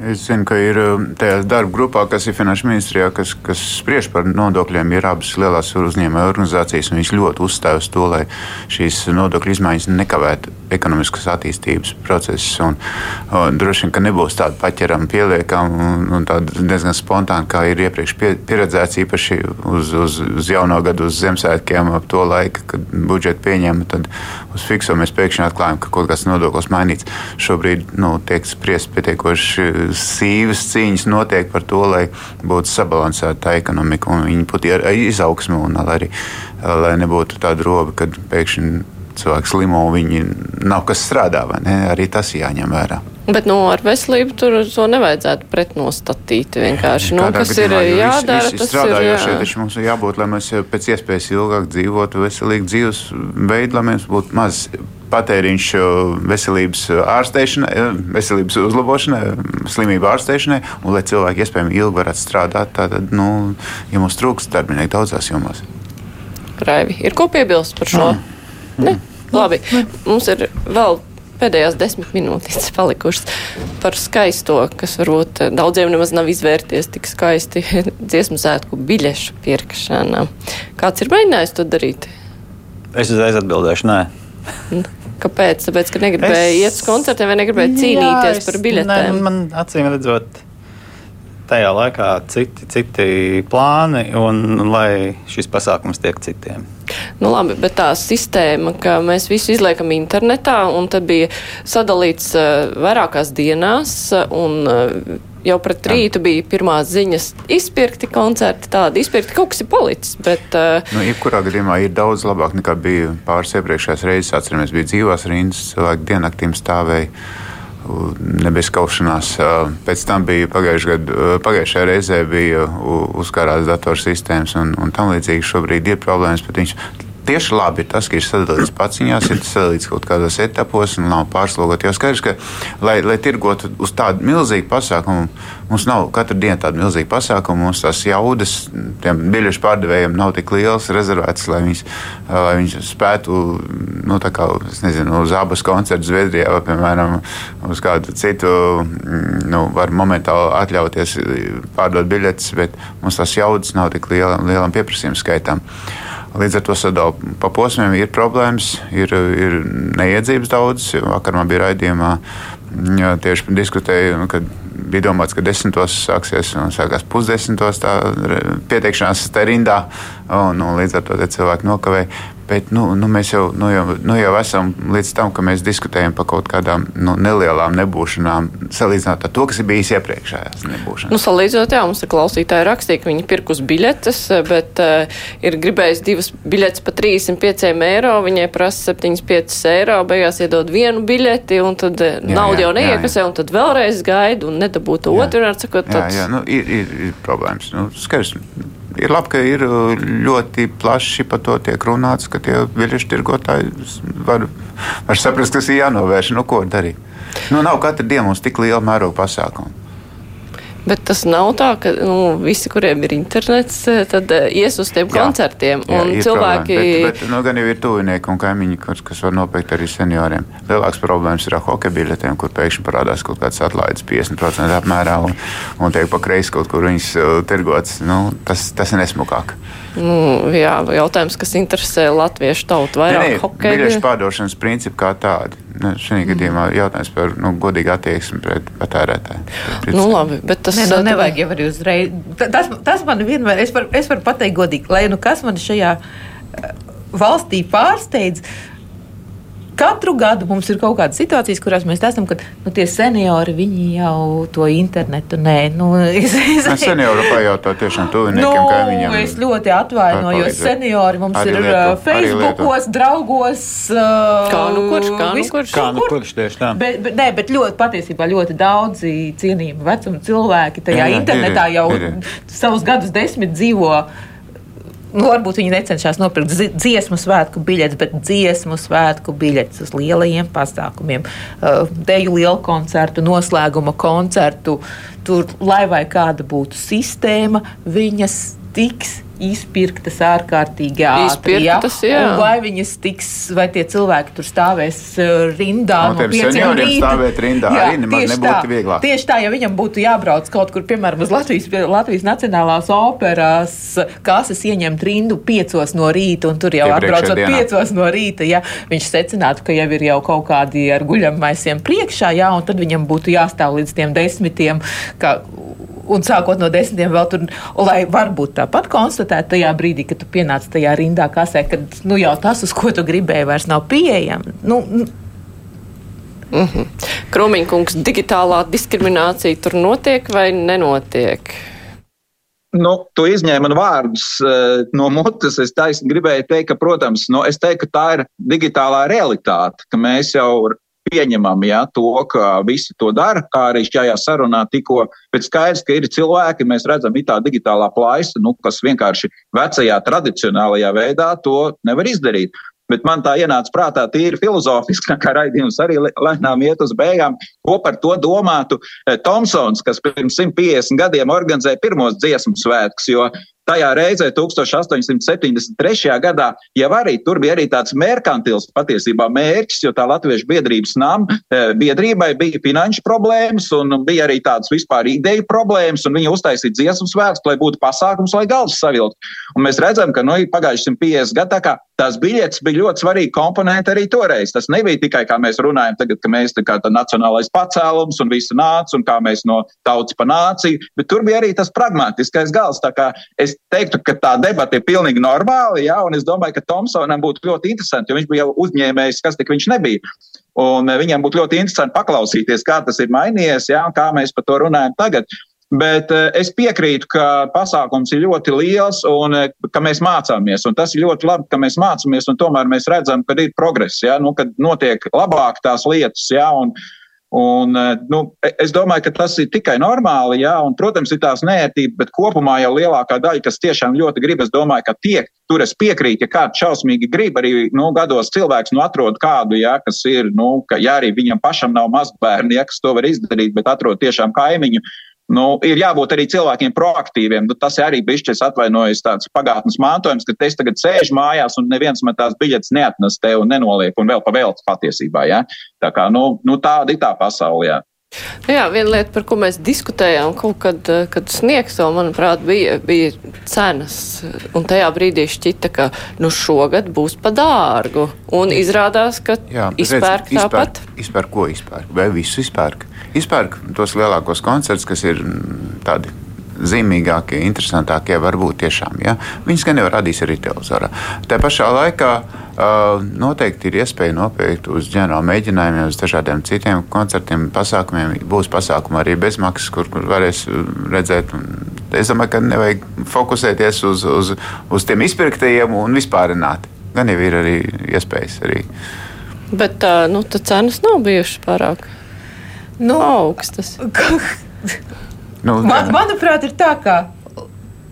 Es zinu, ka ir um, tajā darba grupā, kas ir Finanšu ministrijā, kas, kas spriež par nodokļiem, ir abas lielās uzņēmēju organizācijas. Viņš ļoti uzstāv uz to, lai šīs nodokļu izmaiņas nekavētu ekonomiskas attīstības procesus. Un, un, droši vien, ka nebūs tāda paķerama, pieliekama un, un diezgan spontāna, kā ir iepriekš pie, pieredzēts, īpaši uz, uz, uz jauno gadu, uz Ziemassvētkiem, ap to laiku, kad budžetu pieņēma. Tad uz fikso mēs pēkšņi atklājām, ka kaut kāds nodoklis mainīts. Šobrīd nu, tiek spriest pietiekoši sīvas cīņas notiek par to, lai būtu sabalansēta tā ekonomika un viņa būtu izaugsme, un arī lai nebūtu tāda roba, kad pēkšņi cilvēks slimo viņi nav kas strādā. Arī tas jāņem vērā. Bet nu, ar veselību tur to nevajadzētu pretnostatīt. Vienkārši nu, gadījumā, ir jādara. Visi, visi strādājošie jā. taču mums ir jābūt, lai mēs pēc iespējas ilgāk dzīvotu veselīgu dzīves veidu, lai mums būtu maz patēriņš veselības ārstēšanai, veselības uzlabošanai, slimību ārstēšanai, un lai cilvēki iespējami ilgi varētu strādāt. Tātad, nu, ja mums trūkst darbinieku daudzās jomās. Raivi, ir ko piebilst par šo? Mm. Ne? Labi, mums ir vēl pēdējās desmit minūtes *laughs* palikušas par skaisto, kas varbūt daudziem nemaz nav izvērties tik skaisti *laughs* dziesmu svētku biļešu pirkšana. Kāds ir mēģinājis to darīt? Es uzreiz atbildēšu, nē. Kāpēc? Tāpēc, ka negribēja es... iet uz koncertiem vai negribēja cīnīties jā, es, par biļetēm. Ne, man acīm redzot, tajā laikā citi, citi plāni un, un lai šis pasākums tiek citiem. Nu, labi, bet tā sistēma, ka mēs visu izliekam internetā, un tad bija sadalīts uh, vairākās dienās, un uh, jau pret rītu bija pirmās ziņas izpirkti koncerti, tādi izpirkti kaut kas ir palicis. Bet, uh, nu, jebkurā gadījumā ir daudz labāk nekā bija pāris iepriekšējās reizes. Atceramies, bija dzīvās rindas, cilvēki diennaktīm stāvēja ne bez kaušanās. Pēc tam bija pagājušajā reizē bija uzkārās datorsistēmas un, un tam līdzīgi. Šobrīd ir problēmas, bet viņš tieši labi tas, ka ir sadalīts paciņās, ir sadalīts kaut kādos etapos un nav pārslogot. Jo skaidrs, ka, lai, lai tirgotu uz tādu milzīgu pasākumu, mums nav katru dienu tāda milzīga pasākuma. Mums tās jaudas tiem biļešu pārdevējiem nav tik lielas, rezervētas, lai viņas, lai viņas spētu nu, kā, nezinu, uz abas koncertu Zviedrijā vai, piemēram, uz kādu citu, nu, var momentāli atļauties pārdot biļetes, bet mums tās jaudas nav tik liela, lielam pieprasījuma skaitam. Līdz ar to sadalījumam pa posmiem ir problēmas, ir, ir neiedzības daudz. Vakar man bija raidījumā, jā, tieši diskutēju, kad bija domāts, ka desmitos sāksies un sākās pusdesmitos tā pieteikšanās rindā. Un, un līdz ar to cilvēki nokavēja. Bet nu, nu, mēs jau, nu, jau, nu, jau esam līdz tam, ka mēs diskutējam par kaut kādām nu, nelielām nebūšanām, salīdzinot ar to, kas ir bijis iepriekšējās nebūšanās. Nu, salīdzinot, jā, mums ir klausītāji rakstīja, ka viņi pirkus biļetes, bet uh, ir gribējis divas biļetes par 305 eiro, viņai prasa 75 eiro, beigās iedod vienu biļeti, un tad jā, naudu jau neiekasē, un tad vēlreiz gaida un nedabūtu otru. Sakot, tāds... Jā, jā, nu, ir, ir, ir problēmas. Nu, skaidrs, ir labi, ka ir uh, ļoti plaši par to tiek runāts, ka tie biļešu tirgotāji var, var saprast, kas ir jānovērš. Nu, ko darīt? Nu, nav katru dienu mums tik liela mēroga pasākuma. Bet tas nav tā, ka nu, visi, kuriem ir internets, tad eh, ies uz tiem jā, koncertiem. Jā, un cilvēki. Bet, bet, nu, gan jau ir tuvinieki un kaimiņi, kas, kas var nopirkt arī senioriem. Lielāks problēmas ir ar hokeja biļetēm, kur pēkšņi parādās kaut kāds atlaides 50% apmērā un, un tiek pa kreisi kaut kur viņas uh, tirgots. Nu, tas, tas ir nesmukāk. Nu, jā, jautājums, kas interesē latviešu tautu vairāk hokeja. Biļešu pārdošanas principi kā tādi. Nu, mm. gadījumā jautājums par nu, godīgu attieksmi pret patērētāju. Nu, labi, bet tas ne, nu, nevajag jau arī uzreiz. Tas, tas man vienmēr, es varu, es varu pateikt godīgi, lai nu kas man šajā valstī pārsteidz. Katru gadu mums ir kaut kādas situācijas, kurās mēs esam, kad nu, tie seniori jau to internetu nē. Nu, *laughs* es, es, es senioru pajautā tiešām tuviniekiem, nu, kaimiņiem. Es ļoti atvainojos. Seniori mums arī ir lietu, Facebookos, draugos. Kā nu kurš? Kā nu kurš? Kā nu kurš tieši tā? Bet, bet, nē, bet ļoti, patiesībā ļoti daudzi cienījami vecuma cilvēki tajā jā, internetā ir, jau ir. savus gadus desmit dzīvo nu, varbūt viņi necenšas nopirkt dziesmu svētku biļetes, bet dziesmu svētku biļetes uz lielajiem pasākumiem, uh, deju lielu koncertu, noslēguma koncertu. Tur, lai vai kāda būtu sistēma, viņas tiks izpirktas ārkārtīgi ātri. Izpirktas, jā. jā. Vai viņas tiks, vai tie cilvēki tur stāvēs uh, rindā no, no pieciem. Stāvēt rindā jā, arī nemaz nebūtu tā, vieglāk. Tieši tā, ja viņam būtu jābrauc kaut kur, piemēram, uz Latvijas, Latvijas Nacionālās operās, kases ieņemt rindu piecos no rīta, un tur jau atbraucot piecos no rīta, ja viņš secinātu, ka jau ir jau kaut kādi ar guļamaisiem priekšā, jā, un tad viņam būtu jāstāv līdz tiem desmitiem, ka un sākot no desmitiem vēl tur, lai varbūt tāpat konstatētu tajā brīdī, kad tu pienāc tajā rindā kasē, kad nu, jau tas, uz ko tu gribēji, vairs nav pieejams. Nu, Mm -hmm. Krūmiņkungs, digitālā diskriminācija tur notiek vai nenotiek? Nu, tu izņēmi man vārdus uh, no mutes. Es taisni gribēju teikt, ka, protams, nu, es teiktu, ka tā ir digitālā realitāte, ka mēs jau pieņemam ja, to, ka visi to dara, kā arī šajā sarunā tikko. Bet skaidrs, ka ir cilvēki, mēs redzam, ir tā digitālā plaisa, nu, kas vienkārši vecajā tradicionālajā veidā to nevar izdarīt. Bet man tā ienāca prātā tīri filozofiski, *laughs* kā raidījums arī lēnām iet uz beigām. Ko par to domātu Tomsons, kas pirms 150 gadiem organizēja pirmos dziesmu svētkus, jo Tajā reizē, 1873. gadā, jau arī tur bija arī tāds merkantils patiesībā mērķis, jo tā Latviešu biedrības nam e, biedrībai bija finanšu problēmas un bija arī tādas vispār ideju problēmas, un viņi uztaisīja dziesmu svētkus, lai būtu pasākums, lai galvas savilkt. Un mēs redzam, ka nu, pagājuši 150 gadu tā tās biļetes bija ļoti svarīga komponente arī toreiz. Tas nebija tikai, kā mēs runājam tagad, ka mēs tā kā tā nacionālais pacēlums un visi nāca un kā mēs no tautas pa nāciju, bet tur bija arī tas pragmatiskais gals. Tā kā es teiktu, ka tā debata ir pilnīgi normāla, jā, un es domāju, ka Tomsonam būtu ļoti interesanti, jo viņš bija jau uzņēmējs, kas tik viņš nebija. Un eh, viņam būtu ļoti interesanti paklausīties, kā tas ir mainījies, jā, un kā mēs par to runājam tagad. Bet uh, es piekrītu, ka pasākums ir ļoti liels un uh, ka mēs mācāmies. Un tas ir ļoti labi, ka mēs mācāmies un tomēr mēs redzam, ka ir progress, ja? nu, kad notiek labāk tās lietas. Ja? Un, Un, eh, nu, e, es domāju, ka tas ir tikai normāli, jā, un, protams, ir tās nērtības, bet kopumā jau lielākā daļa, kas tiešām ļoti grib, es domāju, ka tiek, tur es piekrītu, ja kāds šausmīgi grib, arī nu, gados cilvēks nu, atrod kādu, jā, kas ir, nu, ka, ja arī viņam pašam nav mazbērni, jā, kas to var izdarīt, bet atrod tiešām kaimiņu, Nu, ir jābūt arī cilvēkiem proaktīviem. Nu, tas arī bija atvainojis tāds pagātnes mantojums, ka es tagad sēžu mājās un neviens man tās biļetes neatnes te un nenoliek un vēl pavēlts patiesībā. Ja? Tā kā nu, nu, tāda ir tā pasaulē. Ja? Nu jā, viena lieta, par ko mēs diskutējām, kad, eh, kad sniegs vēl, manuprāt, bija, bija cenas. Un tajā brīdī šķita, ka nu šogad būs pa dārgu. Un izrādās, ka jā, izpērk tāpat. Izpērk, izpērk ko izpērk? Vai visu izpērk? Izpērk tos lielākos koncertus, kas ir mm, tādi zīmīgākie, interesantākie varbūt tiešām. Ja? Viņus gan jau radīs arī televizorā. Tā pašā laikā uh, noteikti ir iespēja nopirkt uz ģenerāla mēģinājumiem, uz dažādiem citiem koncertiem, pasākumiem. Būs pasākumi arī bezmaksas, kur, kur varēs redzēt. Es domāju, ka nevajag fokusēties uz, uz, uz tiem izpirktajiem un vispārināt. Gan jau ir arī iespējas. Arī. Bet tā, nu, cenas nav bijušas pārāk nu, augstas. *laughs* nu, Man, manuprāt, ir tā, ka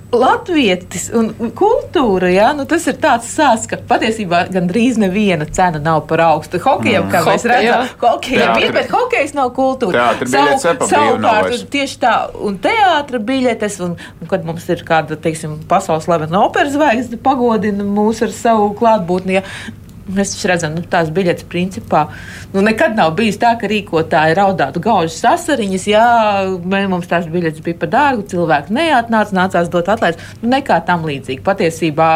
Latvijas un kultūra, ja, nu tas ir tāds sāsts, ka patiesībā gandrīz neviena cena nav par augstu. Hokejam, mm. kā mēs redzam, hokejam ir, bet hokejs nav kultūra. Savu, savukārt, tieši tā, un teātra biļetes, un, un kad mums ir kāda, teiksim, pasaules slavena operas zvaigzne pagodina mūs ar savu klātbūtni, ja, Mēs redzam, ka nu, tās biļetes principā nu, nekad nav bijis tā, ka rīkotāji raudātu gaužas sasariņas. Jā, mums tās biļetes bija par dārgu, cilvēki neatnāca, nācās dot atlaides. Nu, nekā tam līdzīga. Patiesībā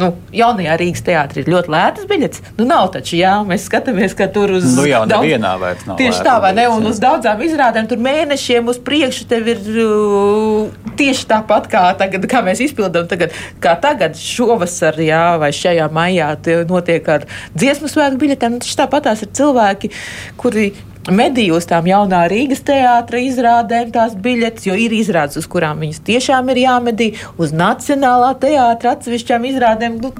nu, jaunajā Rīgas teātrī ir ļoti lētas biļetes. Nu, nav taču, jā, mēs skatāmies, ka tur uz nu, jau nevienā vairs nav. Tieši tā, vai ne? Un uz daudzām izrādēm tur mēnešiem uz priekšu tev ir uh, tieši tāpat kā tagad, kā mēs izpildām tagad, kā tagad šovasar, jā, vai šajā maijā notiek ar dziesmu svētku biļetēm. Nu, tāpat tās ir cilvēki, kuri mediju uz tām jaunā Rīgas teātra izrādēm tās biļetes, jo ir izrādes, uz kurām viņas tiešām ir jāmedī, uz Nacionālā teātra atsevišķām izrādēm. Nu,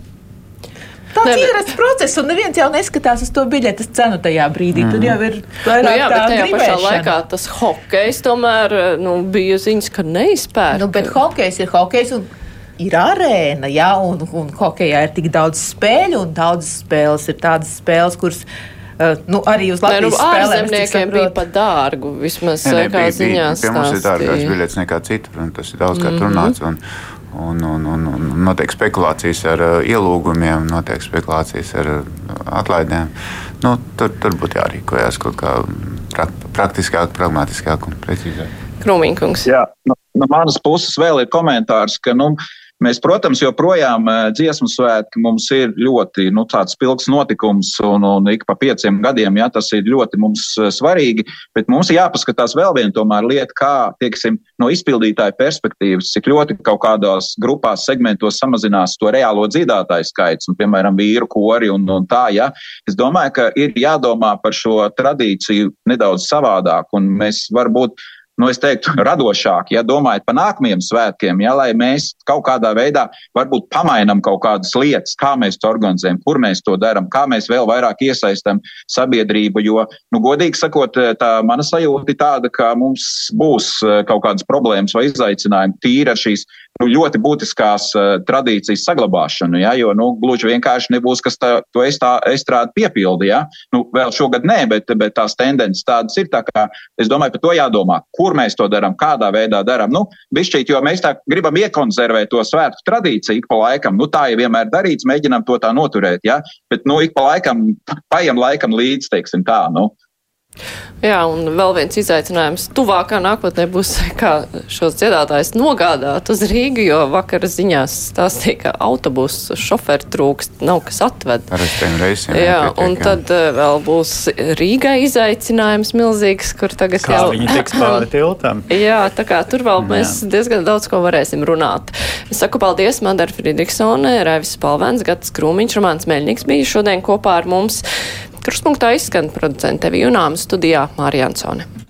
Tāds ir ierasts process, un neviens jau neskatās uz to biļetes cenu tajā brīdī. Mm. Tur jau ir vairāk nu, jā, bet tajā gribēšana. pašā laikā tas hokejs tomēr nu, bija ziņas, ka neizpērk. Nu, bet hokejs ir hokejs. Un ir arēna, ja, un, un hokeja ir tik daudz spēļu, un daudzas spēles ir tādas spēles, kuras. Uh, nu, arī uz Latvijas nu, ārzemniekiem bija pat dārgu. Vismaz bija, ziņās. Pie mums ir dārgāks biļets nekā citi, un tas ir daudz kā mm -hmm. runāts. Un, un, un, un, un notiek spekulācijas ar uh, ielūgumiem, notiek spekulācijas ar uh, atlaidēm. Nu, tur, tur būtu jārīkojas kaut kā pra, praktiskāk, pragmatiskāk un precīzāk. Krūmīnkungs. Jā, no, no manas puses vēl ir komentārs, ka nu, Mēs, protams, joprojām eh, dziesmu svētki mums ir ļoti nu, spilgts notikums, un, un ik pa pieciem gadiem ja, tas ir ļoti mums eh, svarīgi. Bet mums ir jāpaskatās vēl viena lieta, kā tieksim, no izpildītāja perspektīvas, cik ļoti kaut kādās grupās, segmentos samazinās to reālo dziedātāju skaits, un, piemēram, vīru kori un, un tā. Ja. Es domāju, ka ir jādomā par šo tradīciju nedaudz savādāk, un mēs varbūt nu, es teiktu, radošāk, ja domājat par nākamajiem svētkiem, ja, lai mēs kaut kādā veidā varbūt pamainam kaut kādas lietas, kā mēs to organizējam, kur mēs to darām, kā mēs vēl vairāk iesaistam sabiedrību. Jo, nu, godīgi sakot, tā mana sajūta ir tāda, ka mums būs eh, kaut kādas problēmas vai izaicinājumi tīri ar šīs nu, ļoti būtiskās uh, tradīcijas saglabāšanu. Ja, jo nu, gluži vienkārši nebūs, kas tā, to estrādi piepildi. Ja. Nu, vēl šogad nē, bet, bet tās tendences tādas ir. Tā kā, es domāju, par to jādomā, kur mēs to darām, kādā veidā darām. Nu, bišķīt, jo mēs tā gribam iekonservēt to svētku tradīciju ik pa laikam. Nu, tā jau vienmēr darīts, mēģinām to tā noturēt. Ja. Bet nu, ik pa laikam, paiem laikam līdzi, teiksim tā. Nu. Jā, un vēl viens izaicinājums tuvākā nākotnē būs, *laughs* kā šos dziedātājus nogādāt uz Rīgu, jo vakar ziņās stāstīja, ka autobusu šoferi trūkst, nav kas atved. Ar reisiem. Jā, pietiek, un jā. tad uh, vēl būs Rīgai izaicinājums milzīgs, kur tagad kā jau. viņi tiks pāri tiltam. *laughs* jā, tā kā tur vēl mēs jā. diezgan daudz ko varēsim runāt. Es saku paldies Madara Fridriksone, Raivis Palvens, Gatis Krūmiņš, Romāns Meļņiks bija šodien kopā ar mums. Kruspunktā izskan producente Vijunāma studijā Mārija Ansone.